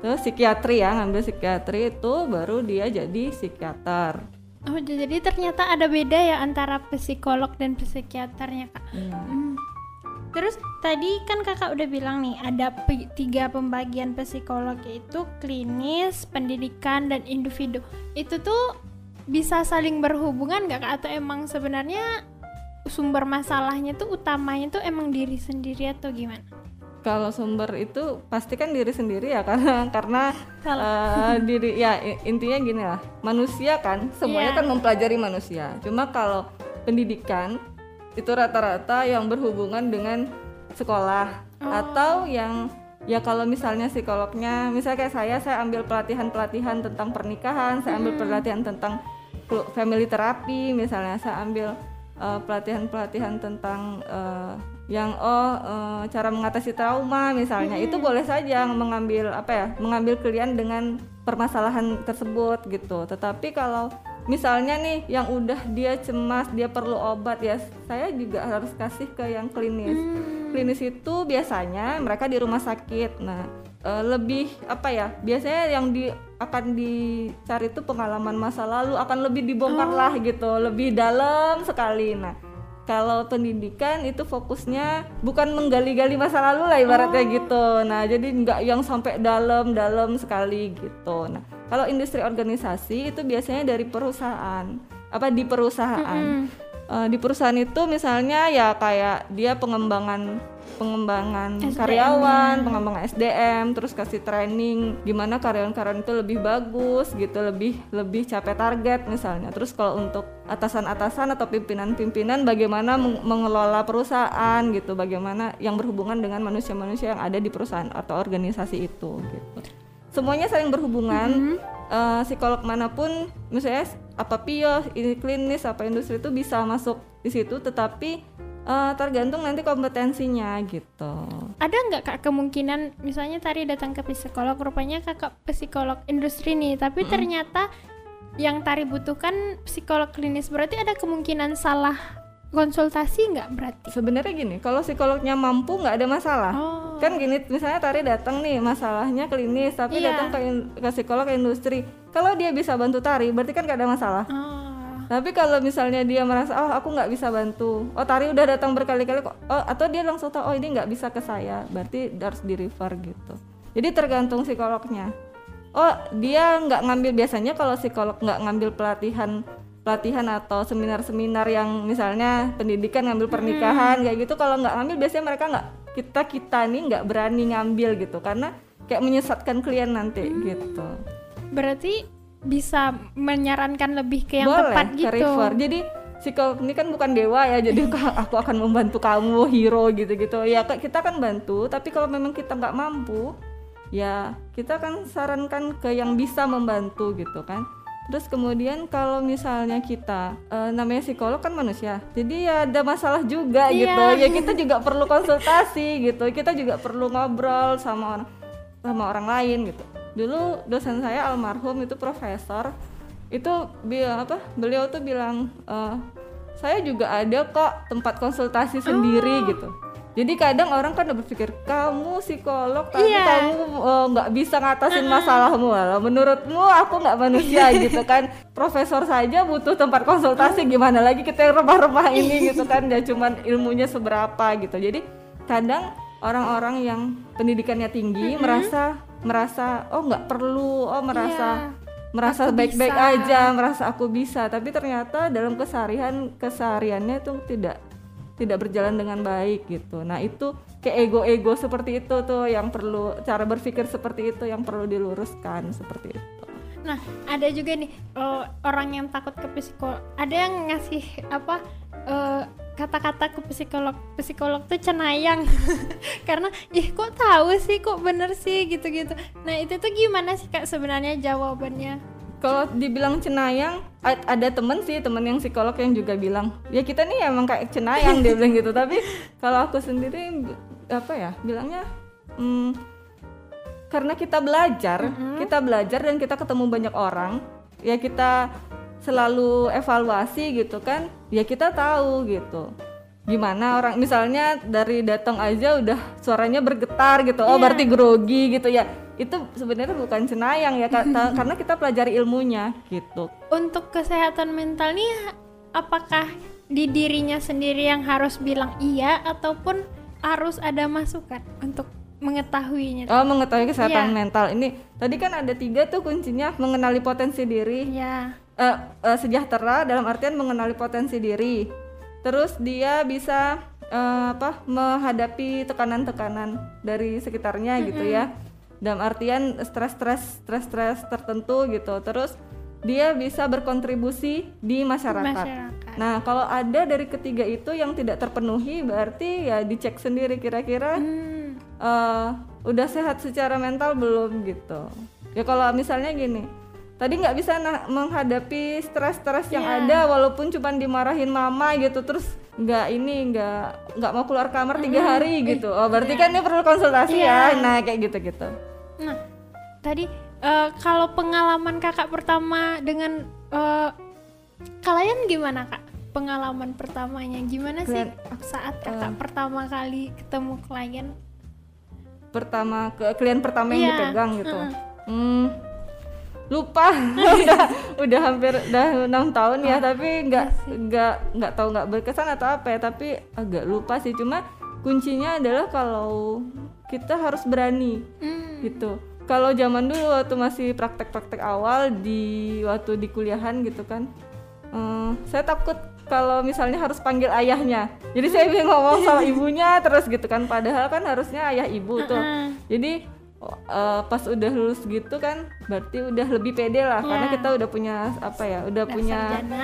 terus psikiatri ya ngambil psikiatri itu baru dia jadi psikiater oh jadi ternyata ada beda ya antara psikolog dan psikiaternya kak. Hmm. Hmm. Terus tadi kan kakak udah bilang nih ada pe- tiga pembagian psikolog yaitu klinis, pendidikan dan individu. Itu tuh bisa saling berhubungan nggak kak? Atau emang sebenarnya sumber masalahnya tuh utamanya tuh emang diri sendiri atau gimana? Kalau sumber itu pasti kan diri sendiri ya karena karena Salah. eh, diri ya intinya gini lah manusia kan semuanya Iya. kan mempelajari manusia. Cuma kalau pendidikan itu rata-rata yang berhubungan dengan sekolah. Atau yang ya kalau misalnya psikolognya misalnya kayak saya saya ambil pelatihan-pelatihan tentang pernikahan saya ambil pelatihan tentang family therapy misalnya saya ambil uh, pelatihan-pelatihan tentang uh, yang oh uh, cara mengatasi trauma misalnya. Itu boleh saja mengambil apa ya mengambil klien dengan permasalahan tersebut gitu. Tetapi kalau misalnya nih yang udah dia cemas dia perlu obat ya saya juga harus kasih ke yang klinis. Klinis itu biasanya mereka di rumah sakit. Nah eh, lebih apa ya biasanya yang di akan dicari itu pengalaman masa lalu akan lebih dibongkar lah gitu. Lebih dalam sekali. Nah kalau pendidikan itu fokusnya bukan menggali-gali masa lalu lah ibaratnya gitu. Nah jadi nggak yang sampai dalam-dalam sekali gitu. Nah kalau industri organisasi itu biasanya dari perusahaan. Apa di perusahaan Eh, di perusahaan itu misalnya ya kayak dia pengembangan pengembangan karyawan, pengembangan SDM, terus kasih training gimana karyawan-karyawan itu lebih bagus gitu, lebih lebih capai target misalnya. Terus kalau untuk atasan-atasan atau pimpinan-pimpinan bagaimana meng- mengelola perusahaan gitu, bagaimana yang berhubungan dengan manusia-manusia yang ada di perusahaan atau organisasi itu gitu. Semuanya saling berhubungan. Eh, psikolog mana pun, misalnya apa pio, ini klinis, apa industri itu bisa masuk di situ, tetapi eh, tergantung nanti kompetensinya gitu. Ada nggak kak kemungkinan misalnya tadi datang ke psikolog, rupanya kakak psikolog industri nih, tapi ternyata yang tari butuhkan psikolog klinis berarti ada kemungkinan salah konsultasi nggak berarti? Sebenarnya gini, kalau psikolognya mampu nggak ada masalah. Oh. Kan gini, misalnya tari datang nih masalahnya klinis, tapi Iya. datang ke, in- ke psikolog ke industri. Kalau dia bisa bantu tari, berarti kan nggak ada masalah. Oh. Tapi kalau misalnya dia merasa oh aku nggak bisa bantu, oh tari udah datang berkali-kali kok, oh atau dia langsung tahu oh ini nggak bisa ke saya, berarti harus di refer gitu. Jadi tergantung psikolognya. Oh dia nggak ngambil biasanya kalau psikolog nggak ngambil pelatihan pelatihan atau seminar-seminar yang misalnya pendidikan ngambil pernikahan kayak gitu kalau nggak ngambil biasanya mereka nggak kita kita nih nggak berani ngambil gitu karena kayak menyesatkan klien nanti gitu. Berarti bisa menyarankan lebih ke yang boleh tepat ke gitu. refer. Jadi psikolog ini kan bukan dewa ya jadi aku akan membantu kamu hero gitu-gitu. Ya kita kan bantu tapi kalau memang kita nggak mampu ya kita kan sarankan ke yang bisa membantu gitu kan terus kemudian kalau misalnya kita eh, namanya psikolog kan manusia jadi ya ada masalah juga Iya. gitu. Ya kita juga perlu konsultasi gitu kita juga perlu ngobrol sama orang sama orang lain gitu. Dulu dosen saya almarhum itu profesor itu bilang apa beliau tuh bilang eh, saya juga ada kok tempat konsultasi sendiri gitu jadi kadang orang kan udah berpikir kamu psikolog tapi Iya. kamu eh, nggak bisa ngatasin masalahmu. Walau menurutmu aku nggak manusia gitu kan? Profesor saja butuh tempat konsultasi gimana lagi kita yang remah-remah ini gitu kan? Ya cuman ilmunya seberapa gitu. Jadi kadang orang-orang yang pendidikannya tinggi merasa merasa oh nggak perlu oh merasa Iya. merasa baik-baik aja merasa aku bisa. Tapi ternyata dalam keseharian kesehariannya itu tidak tidak berjalan dengan baik gitu nah itu kayak ego-ego seperti itu tuh yang perlu cara berpikir seperti itu yang perlu diluruskan seperti itu Nah, ada juga nih eh, orang yang takut ke psikolog. Ada yang ngasih apa eh, kata-kata ke psikolog. Psikolog tuh cenayang. Karena ih kok tahu sih, kok bener sih gitu-gitu. Nah, itu tuh gimana sih Kak sebenarnya jawabannya? Kalau dibilang cenayang ada temen sih temen yang psikolog yang juga bilang ya kita nih emang kayak cenayang dia bilang gitu. Tapi kalau aku sendiri apa ya bilangnya hmm, karena kita belajar kita belajar dan kita ketemu banyak orang ya kita selalu evaluasi gitu kan ya kita tahu gitu gimana orang misalnya dari datang aja udah suaranya bergetar gitu oh Iya. berarti grogi gitu ya itu sebenarnya bukan cenayang ya kata- karena kita pelajari ilmunya gitu Untuk kesehatan mental nih apakah di dirinya sendiri yang harus bilang iya ataupun harus ada masukan untuk mengetahuinya? oh mengetahui kesehatan Iya. mental ini tadi kan ada tiga tuh kuncinya mengenali potensi diri Ya. eh, eh, sejahtera dalam artian mengenali potensi diri. Terus dia bisa eh, apa menghadapi tekanan-tekanan dari sekitarnya gitu ya. Dalam artian stres-stres stres-stres tertentu gitu. Terus dia bisa berkontribusi di masyarakat. Masyarakat. Nah, kalau ada dari ketiga itu yang tidak terpenuhi, berarti ya dicek sendiri kira-kira Hmm. eh, udah sehat secara mental belum gitu. Ya kalau misalnya gini, tadi nggak bisa nah- menghadapi stres-stres yang Iya. ada, walaupun cuma dimarahin mama gitu, terus nggak ini nggak nggak mau keluar kamar tiga hari gitu. Oh berarti kan ini perlu konsultasi Iya. ya. Nah kayak gitu-gitu. Nah, tadi eh, kalau pengalaman kakak pertama dengan eh, kalian gimana kak? Pengalaman pertamanya gimana sih Klien- saat kakak pertama kali ketemu klien? Pertama ke klien pertama yang Iya. dipegang gitu. Heeh. Hmm, lupa. Udah udah hampir udah enam tahun ya tapi nggak nggak nggak tahu nggak berkesan atau apa ya tapi agak lupa sih. Cuma kuncinya adalah kalau kita harus berani Hmm. gitu. Kalau zaman dulu waktu masih praktek-praktek awal di waktu di kuliahan gitu kan eh, saya takut kalau misalnya harus panggil ayahnya. Jadi saya bingung ngomong sama ibunya terus gitu kan padahal kan harusnya ayah ibu tuh. Jadi eh, pas udah lulus gitu kan berarti udah lebih pede lah karena Iya. kita udah punya apa ya udah Udah punya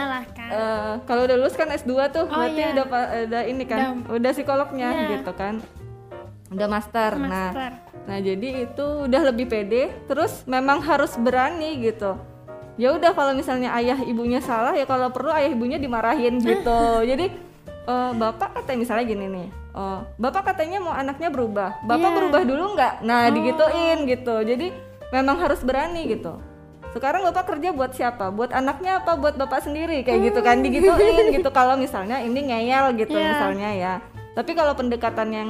lah kan. eh, kalau udah lulus kan S2 tuh Oh, berarti iya. udah udah ini kan udah psikolognya Iya. gitu kan udah master. nah Master. nah jadi itu udah lebih pede terus memang harus berani gitu ya udah kalau misalnya ayah ibunya salah ya kalau perlu ayah ibunya dimarahin gitu jadi eh, bapak katanya misalnya gini nih eh, bapak katanya mau anaknya berubah. Bapak Iya. berubah dulu nggak? Nah digituin gitu. Jadi memang harus berani gitu. Sekarang bapak kerja buat siapa? Buat anaknya apa buat bapak sendiri? Kayak gitu kan digituin gitu. Kalau misalnya ini ngeyel gitu Iya. misalnya ya. Tapi kalau pendekatan yang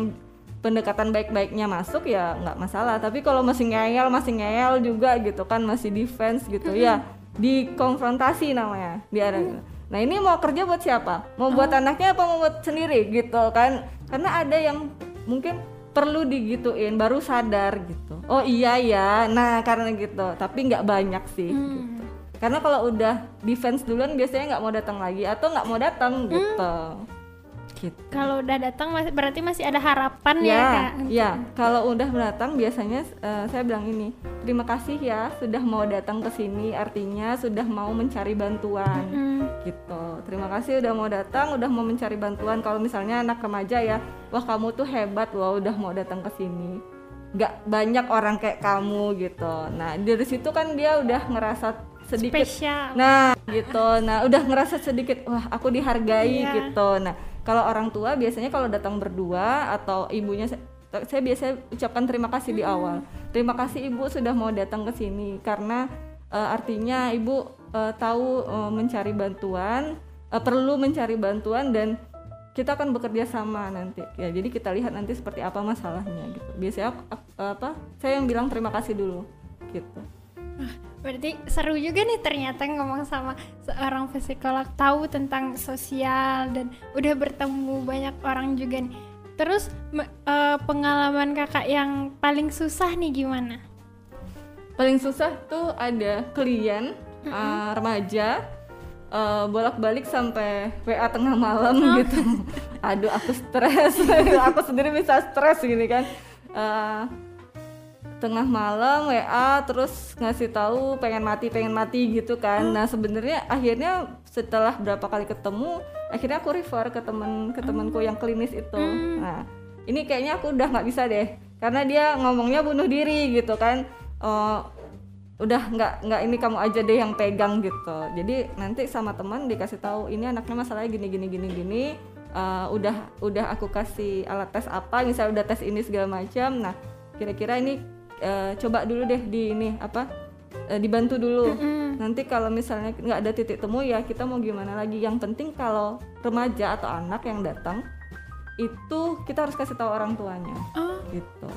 pendekatan baik-baiknya masuk ya nggak masalah. Tapi kalau masih ngeyel masih ngeyel juga gitu kan masih defense gitu ya. Dikonfrontasi namanya di area nah ini mau kerja buat siapa? Mau buat anaknya apa mau buat sendiri? Gitu kan. Karena ada yang mungkin perlu digituin baru sadar gitu. Oh iya ya nah karena gitu. Tapi nggak banyak sih gitu. Karena kalau udah defense duluan biasanya nggak mau datang lagi atau nggak mau datang gitu gitu Kalau udah datang berarti masih ada harapan ya, ya, kak. ya. Kalau udah datang biasanya eh, saya bilang ini, terima kasih ya sudah mau datang ke sini, artinya sudah mau mencari bantuan, Hmm. gitu. Terima kasih udah mau datang, udah mau mencari bantuan. Kalau misalnya anak remaja ya, wah kamu tuh hebat loh, udah mau datang ke sini. Gak banyak orang kayak kamu gitu. Nah dari situ kan dia udah ngerasa sedikit Spesial. Nah, gitu. Nah, udah ngerasa sedikit wah, aku dihargai Iya. gitu. Nah, kalau orang tua biasanya kalau datang berdua atau ibunya saya, biasanya ucapkan terima kasih di awal. Terima kasih Ibu sudah mau datang ke sini karena eh, artinya Ibu eh, tahu eh, mencari bantuan, eh, perlu mencari bantuan dan kita akan bekerja sama nanti. Ya, jadi kita lihat nanti seperti apa masalahnya gitu. Biasanya aku- aku- apa? Saya yang bilang terima kasih dulu gitu. Berarti seru juga nih ternyata ngomong sama seorang psikolog tahu tentang sosial dan udah bertemu banyak orang juga nih. Terus eh, pengalaman kakak yang paling susah nih gimana? paling susah tuh ada klien uh, remaja uh, bolak-balik sampai WA tengah malam gitu. Aduh aku stres, aku sendiri bisa stres gini kan. Uh, tengah malam WA terus ngasih tahu pengen mati pengen mati gitu kan. Nah sebenarnya akhirnya setelah berapa kali ketemu akhirnya aku refer ke temen ke temanku yang klinis itu. Nah ini kayaknya aku udah nggak bisa deh karena dia ngomongnya bunuh diri gitu kan. Eh, udah nggak nggak ini kamu aja deh yang pegang gitu jadi nanti sama teman dikasih tahu ini anaknya masalahnya gini gini gini gini Eh, udah udah aku kasih alat tes apa misalnya udah tes ini segala macam nah kira-kira ini eh, coba dulu deh di ini apa eh, dibantu dulu. Nanti kalau misalnya nggak ada titik temu ya kita mau gimana lagi. Yang penting kalau remaja atau anak yang datang itu kita harus kasih tahu orang tuanya. Oh, gitu.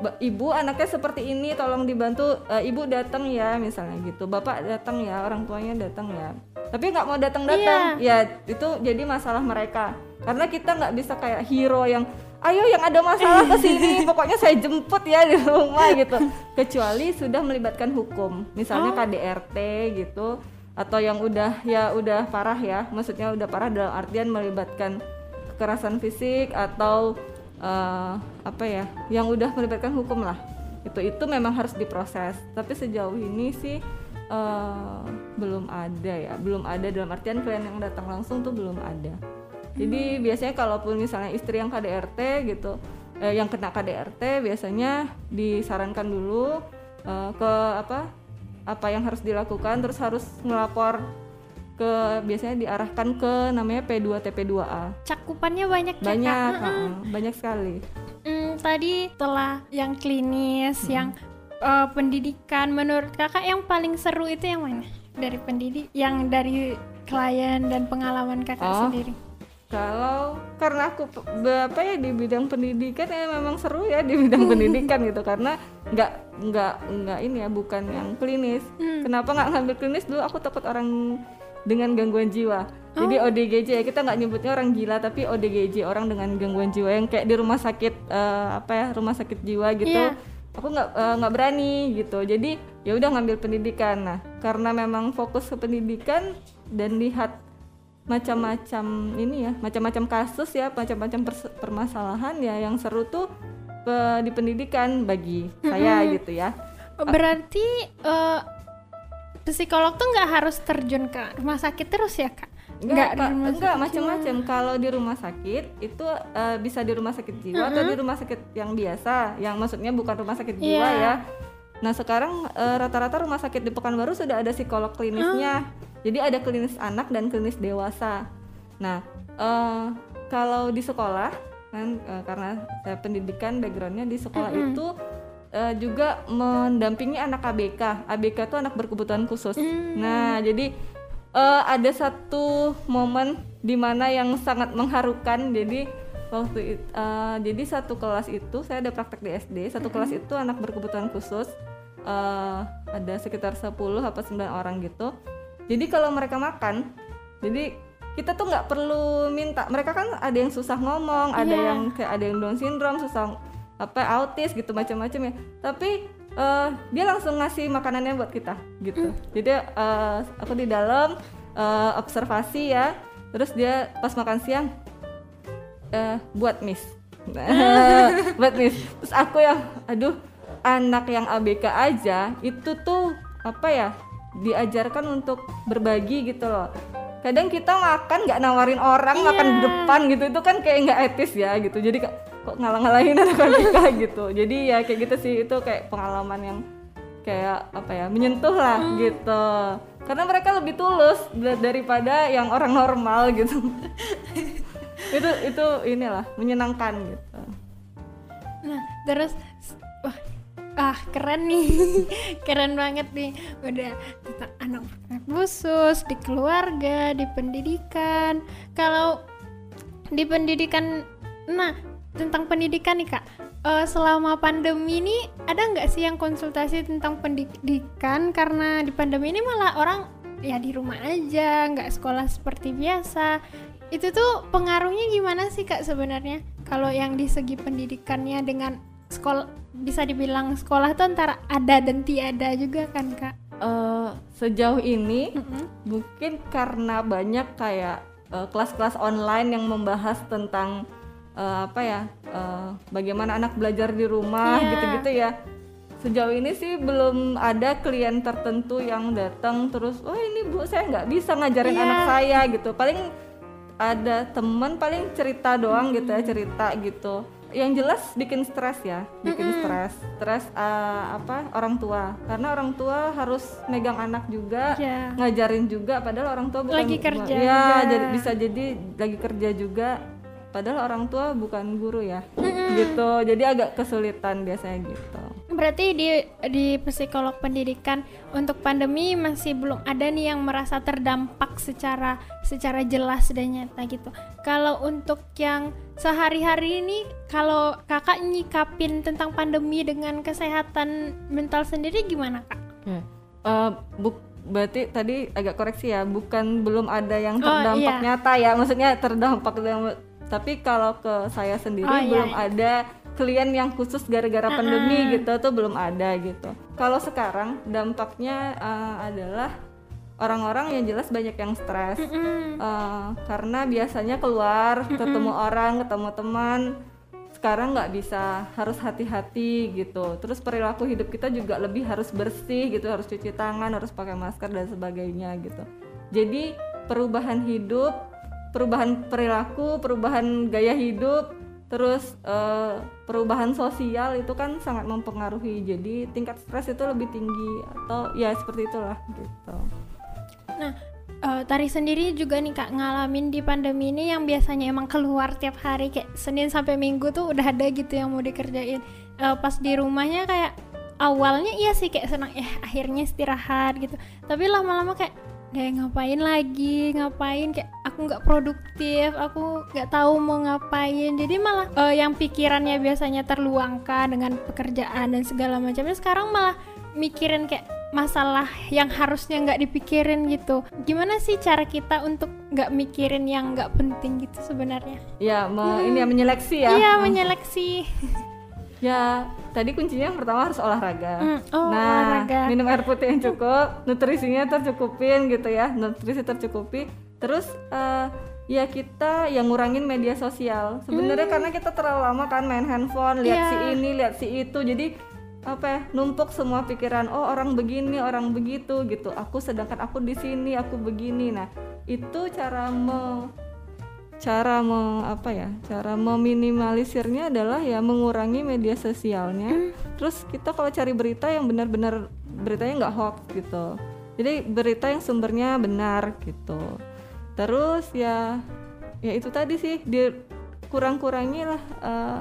Ibu anaknya seperti ini tolong dibantu. Eh, ibu datang ya misalnya gitu. Bapak datang ya orang tuanya datang ya. Tapi nggak mau datang datang ya itu jadi masalah mereka. Karena kita nggak bisa kayak hero yang ayo yang ada masalah ke sini pokoknya saya jemput ya di rumah gitu. Kecuali sudah melibatkan hukum misalnya KDRT gitu atau yang udah ya udah parah ya maksudnya udah parah dalam artian melibatkan kekerasan fisik atau eh, apa ya yang udah melibatkan hukum lah. Itu itu memang harus diproses. Tapi sejauh ini sih uh, belum ada ya. Belum ada dalam artian klien yang datang langsung tuh belum ada jadi hmm. biasanya kalaupun misalnya istri yang KDRT gitu eh, yang kena KDRT biasanya disarankan dulu uh, ke apa apa yang harus dilakukan terus harus melapor ke biasanya diarahkan ke namanya P2 TP2A. Cakupannya banyak ya, Banyak, ya, uh, banyak sekali. Hmm, tadi telah yang klinis, hmm. yang uh, pendidikan menurut kakak yang paling seru itu yang mana? Dari pendidik, yang dari klien dan pengalaman kakak oh. sendiri kalau karena aku apa ya di bidang pendidikan ya memang seru ya di bidang pendidikan gitu. Karena nggak nggak nggak ini ya bukan yang klinis. Hmm. kenapa nggak ngambil klinis? Dulu aku takut orang dengan gangguan jiwa. Oh. jadi ODGJ ya kita nggak nyebutnya orang gila tapi ODGJ orang dengan gangguan jiwa yang kayak di rumah sakit uh, apa ya rumah sakit jiwa gitu. Yeah. aku nggak eh, nggak uh, berani gitu. Jadi ya udah ngambil pendidikan. Nah karena memang fokus ke pendidikan dan lihat macam-macam ini ya macam-macam kasus ya macam-macam permasalahan ya yang seru tuh ke di pendidikan bagi saya gitu ya berarti uh, psikolog tuh nggak harus terjun ke rumah sakit terus ya kak Enggak, enggak macam-macam. Kalau di rumah sakit itu uh, bisa di rumah sakit jiwa uh -huh. atau di rumah sakit yang biasa, yang maksudnya bukan rumah sakit jiwa yeah. ya. Nah sekarang eh, rata-rata uh, rumah sakit di Pekanbaru sudah ada psikolog klinisnya. Uh jadi ada klinis anak dan klinis dewasa. Nah, uh, kalau di sekolah kan uh, karena saya pendidikan backgroundnya di sekolah mm -hmm. itu uh, juga mendampingi anak ABK. ABK itu anak berkebutuhan khusus. Mm. Nah, jadi uh, ada satu momen di mana yang sangat mengharukan. Jadi waktu itu, uh, jadi satu kelas itu saya ada praktek di SD. Satu mm kelas itu anak berkebutuhan khusus. Uh, ada sekitar 10 apa 9 orang gitu jadi kalau mereka makan jadi kita tuh nggak perlu minta. Mereka kan ada yang susah ngomong ada yeah. yang kayak ada yang down syndrome susah apa autis gitu macam-macam ya. Tapi uh, dia langsung ngasih makanannya buat kita gitu. Mm. jadi uh, aku di dalam uh, observasi ya. Terus dia pas makan siang uh, buat miss. Buat miss. Terus aku yang aduh anak yang ABK aja itu tuh apa ya diajarkan untuk berbagi gitu loh. Kadang kita makan nggak nawarin orang yeah. makan di depan gitu itu kan kayak nggak etis ya gitu. Jadi kok ngalah-ngalahin anak kita gitu. Jadi ya kayak gitu sih itu kayak pengalaman yang kayak apa ya menyentuh lah hmm. gitu. Karena mereka lebih tulus daripada yang orang normal gitu. Itu itu inilah menyenangkan gitu. Nah terus wah ah keren nih. Keren banget nih. Udah tentang anak khusus di keluarga di pendidikan. Kalau di pendidikan nah tentang pendidikan nih kak. Uh, selama pandemi ini ada nggak sih yang konsultasi tentang pendidikan? Karena di pandemi ini malah orang ya di rumah aja nggak sekolah seperti biasa. Itu tuh pengaruhnya gimana sih kak sebenarnya? Kalau yang di segi pendidikannya dengan sekolah bisa dibilang sekolah tuh antara ada dan tiada juga kan kak? Uh, sejauh ini mm -hmm. mungkin karena banyak kayak eh, kelas-kelas online yang membahas tentang uh, apa ya uh, bagaimana anak belajar di rumah gitu gitu-gitu ya. Sejauh ini sih belum ada klien tertentu yang datang terus, oh ini bu saya nggak bisa ngajarin yeah. anak saya gitu. Paling ada temen paling cerita doang mm -hmm. gitu ya cerita gitu yang jelas bikin stres ya bikin mm -hmm. stres stres uh, apa orang tua karena orang tua harus megang anak juga yeah. ngajarin juga padahal orang tua bukan lagi kerja ya jadi bisa jadi lagi kerja juga padahal orang tua bukan guru ya mm -hmm. gitu jadi agak kesulitan biasanya gitu berarti di di psikolog pendidikan untuk pandemi masih belum ada nih yang merasa terdampak secara secara jelas dan nyata gitu. Kalau untuk yang sehari-hari ini kalau kakak nyikapin tentang pandemi dengan kesehatan mental sendiri gimana kak? Ya. Uh, buk berarti tadi agak koreksi ya, bukan belum ada yang oh, terdampak oh, iya. nyata ya, maksudnya terdampak tapi kalau ke saya sendiri oh, iya, belum iya. ada klien yang khusus gara-gara uh -uh. pandemi gitu tuh belum ada gitu. Kalau sekarang dampaknya uh, adalah orang-orang yang jelas banyak yang stres. Uh karena biasanya keluar ketemu orang, ketemu teman. sekarang nggak bisa harus hati-hati gitu. Terus perilaku hidup kita juga lebih harus bersih gitu harus cuci tangan harus pakai masker dan sebagainya gitu. Jadi perubahan hidup perubahan perilaku perubahan gaya hidup terus uh, perubahan sosial itu kan sangat mempengaruhi. Jadi tingkat stres itu lebih tinggi atau ya seperti itulah gitu nah uh, Tari sendiri juga nih kak ngalamin di pandemi ini yang biasanya emang keluar tiap hari kayak Senin sampai Minggu tuh udah ada gitu yang mau dikerjain. Uh, pas di rumahnya kayak awalnya iya sih kayak senang ya akhirnya istirahat gitu. Tapi lama-lama kayak kayak ngapain lagi? Ngapain? Kayak aku nggak produktif aku nggak tahu mau ngapain. Jadi malah uh, yang pikirannya biasanya terluangkan dengan pekerjaan dan segala macamnya sekarang malah mikirin kayak masalah yang harusnya nggak dipikirin gitu gimana sih cara kita untuk nggak mikirin yang nggak penting gitu sebenarnya ya me hmm. ini ya menyeleksi ya iya menyeleksi ya tadi kuncinya yang pertama harus olahraga. Mm, oh, nah, olahraga. minum air putih yang cukup, nutrisinya tercukupin gitu ya, nutrisi tercukupi. Terus uh, ya kita yang ngurangin media sosial. Sebenarnya mm. karena kita terlalu lama kan main handphone, lihat yeah. si ini, lihat si itu. Jadi apa ya, numpuk semua pikiran oh orang begini orang begitu gitu. Aku sedangkan aku di sini aku begini. Nah itu cara me cara me, apa ya cara meminimalisirnya adalah ya mengurangi media sosialnya. Hmm. terus kita kalau cari berita yang benar-benar beritanya nggak hoax gitu. Jadi berita yang sumbernya benar gitu. Terus ya ya itu tadi sih di kurang-kurangi lah uh,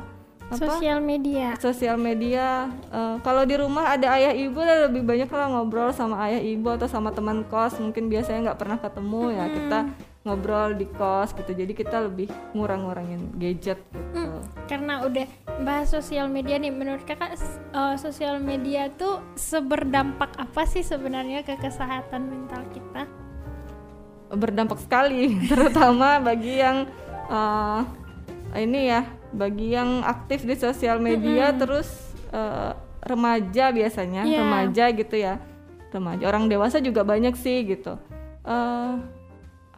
sosial media. Sosial media. Uh, kalau di rumah ada ayah ibu lebih banyak lah ngobrol sama ayah ibu atau sama teman kos. Mungkin biasanya nggak pernah ketemu ya kita ngobrol di kos gitu. Jadi kita lebih ngurang-ngurangin gadget gitu. Hmm, karena udah bahas sosial media nih menurut kakak uh, sosial media tuh seberdampak apa sih sebenarnya ke kesehatan mental kita? Berdampak sekali terutama bagi yang uh, ini ya bagi yang aktif di sosial media -hmm. terus uh, remaja biasanya yeah. remaja gitu ya. Remaja orang dewasa juga banyak sih gitu. Uh,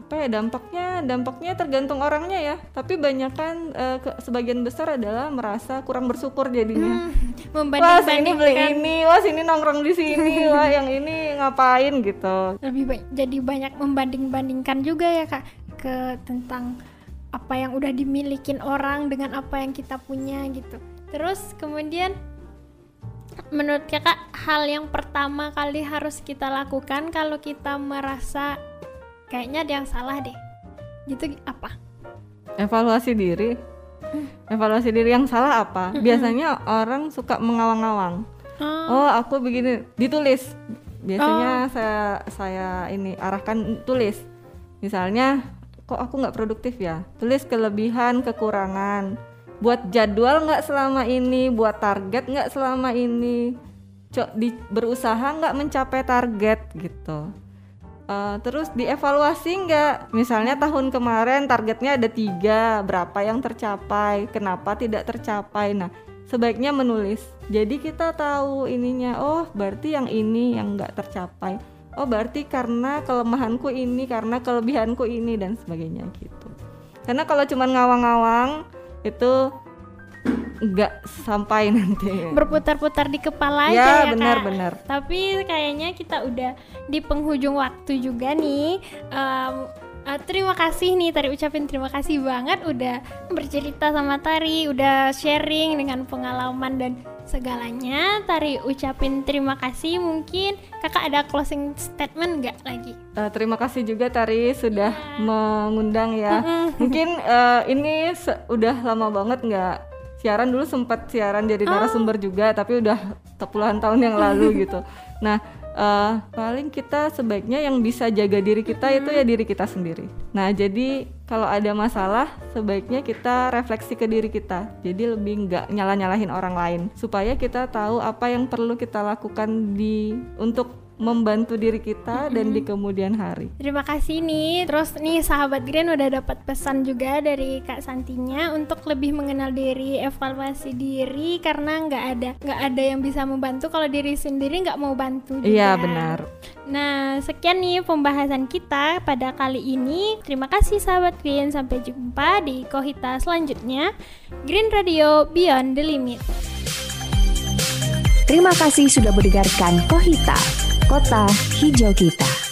apa ya dampaknya dampaknya tergantung orangnya ya. Tapi banyak kan uh, ke, sebagian besar adalah merasa kurang bersyukur jadinya. Hmm, wah sini beli ini wah sini nongkrong di sini wah yang ini ngapain gitu. Lebih ba jadi banyak membanding-bandingkan juga ya kak ke tentang apa yang udah dimilikin orang dengan apa yang kita punya gitu terus kemudian menurut kakak hal yang pertama kali harus kita lakukan kalau kita merasa kayaknya ada yang salah deh gitu apa evaluasi diri hmm. evaluasi diri yang salah apa hmm. biasanya orang suka mengawang-awang oh. oh aku begini ditulis biasanya oh. saya saya ini arahkan tulis misalnya kok aku nggak produktif ya tulis kelebihan kekurangan buat jadwal nggak selama ini buat target nggak selama ini cok di berusaha nggak mencapai target gitu Uh, terus dievaluasi nggak? Misalnya tahun kemarin targetnya ada tiga, berapa yang tercapai, kenapa tidak tercapai? Nah, sebaiknya menulis. Jadi kita tahu ininya, oh berarti yang ini yang nggak tercapai. Oh berarti karena kelemahanku ini, karena kelebihanku ini dan sebagainya gitu. Karena kalau cuma ngawang-ngawang itu nggak sampai nanti. Berputar-putar di kepala ya, aja ya benar-benar tapi kayaknya kita udah di penghujung waktu juga nih. Um, uh, terima kasih nih Tari ucapin terima kasih banget udah bercerita sama Tari udah sharing dengan pengalaman dan segalanya. Tari ucapin terima kasih mungkin. Kakak ada closing statement nggak lagi? Uh, terima kasih juga Tari sudah yeah. mengundang ya. Mungkin uh, ini udah lama banget nggak siaran. Dulu sempat siaran jadi narasumber oh. juga tapi udah puluhan tahun yang lalu gitu. Nah uh, paling kita sebaiknya yang bisa jaga diri kita itu ya diri kita sendiri. Nah jadi kalau ada masalah sebaiknya kita refleksi ke diri kita. Jadi lebih nggak nyala nyalahin orang lain. Supaya kita tahu apa yang perlu kita lakukan di untuk membantu diri kita dan di kemudian hari. Terima kasih nih. Terus nih sahabat Green udah dapat pesan juga dari Kak Santinya untuk lebih mengenal diri, evaluasi diri karena nggak ada nggak ada yang bisa membantu kalau diri sendiri nggak mau bantu juga. Iya benar. Nah sekian nih pembahasan kita pada kali ini. Terima kasih sahabat Green. Sampai jumpa di Kohita selanjutnya. Green Radio Beyond the Limit. Terima kasih sudah mendengarkan Kohita, kota hijau kita.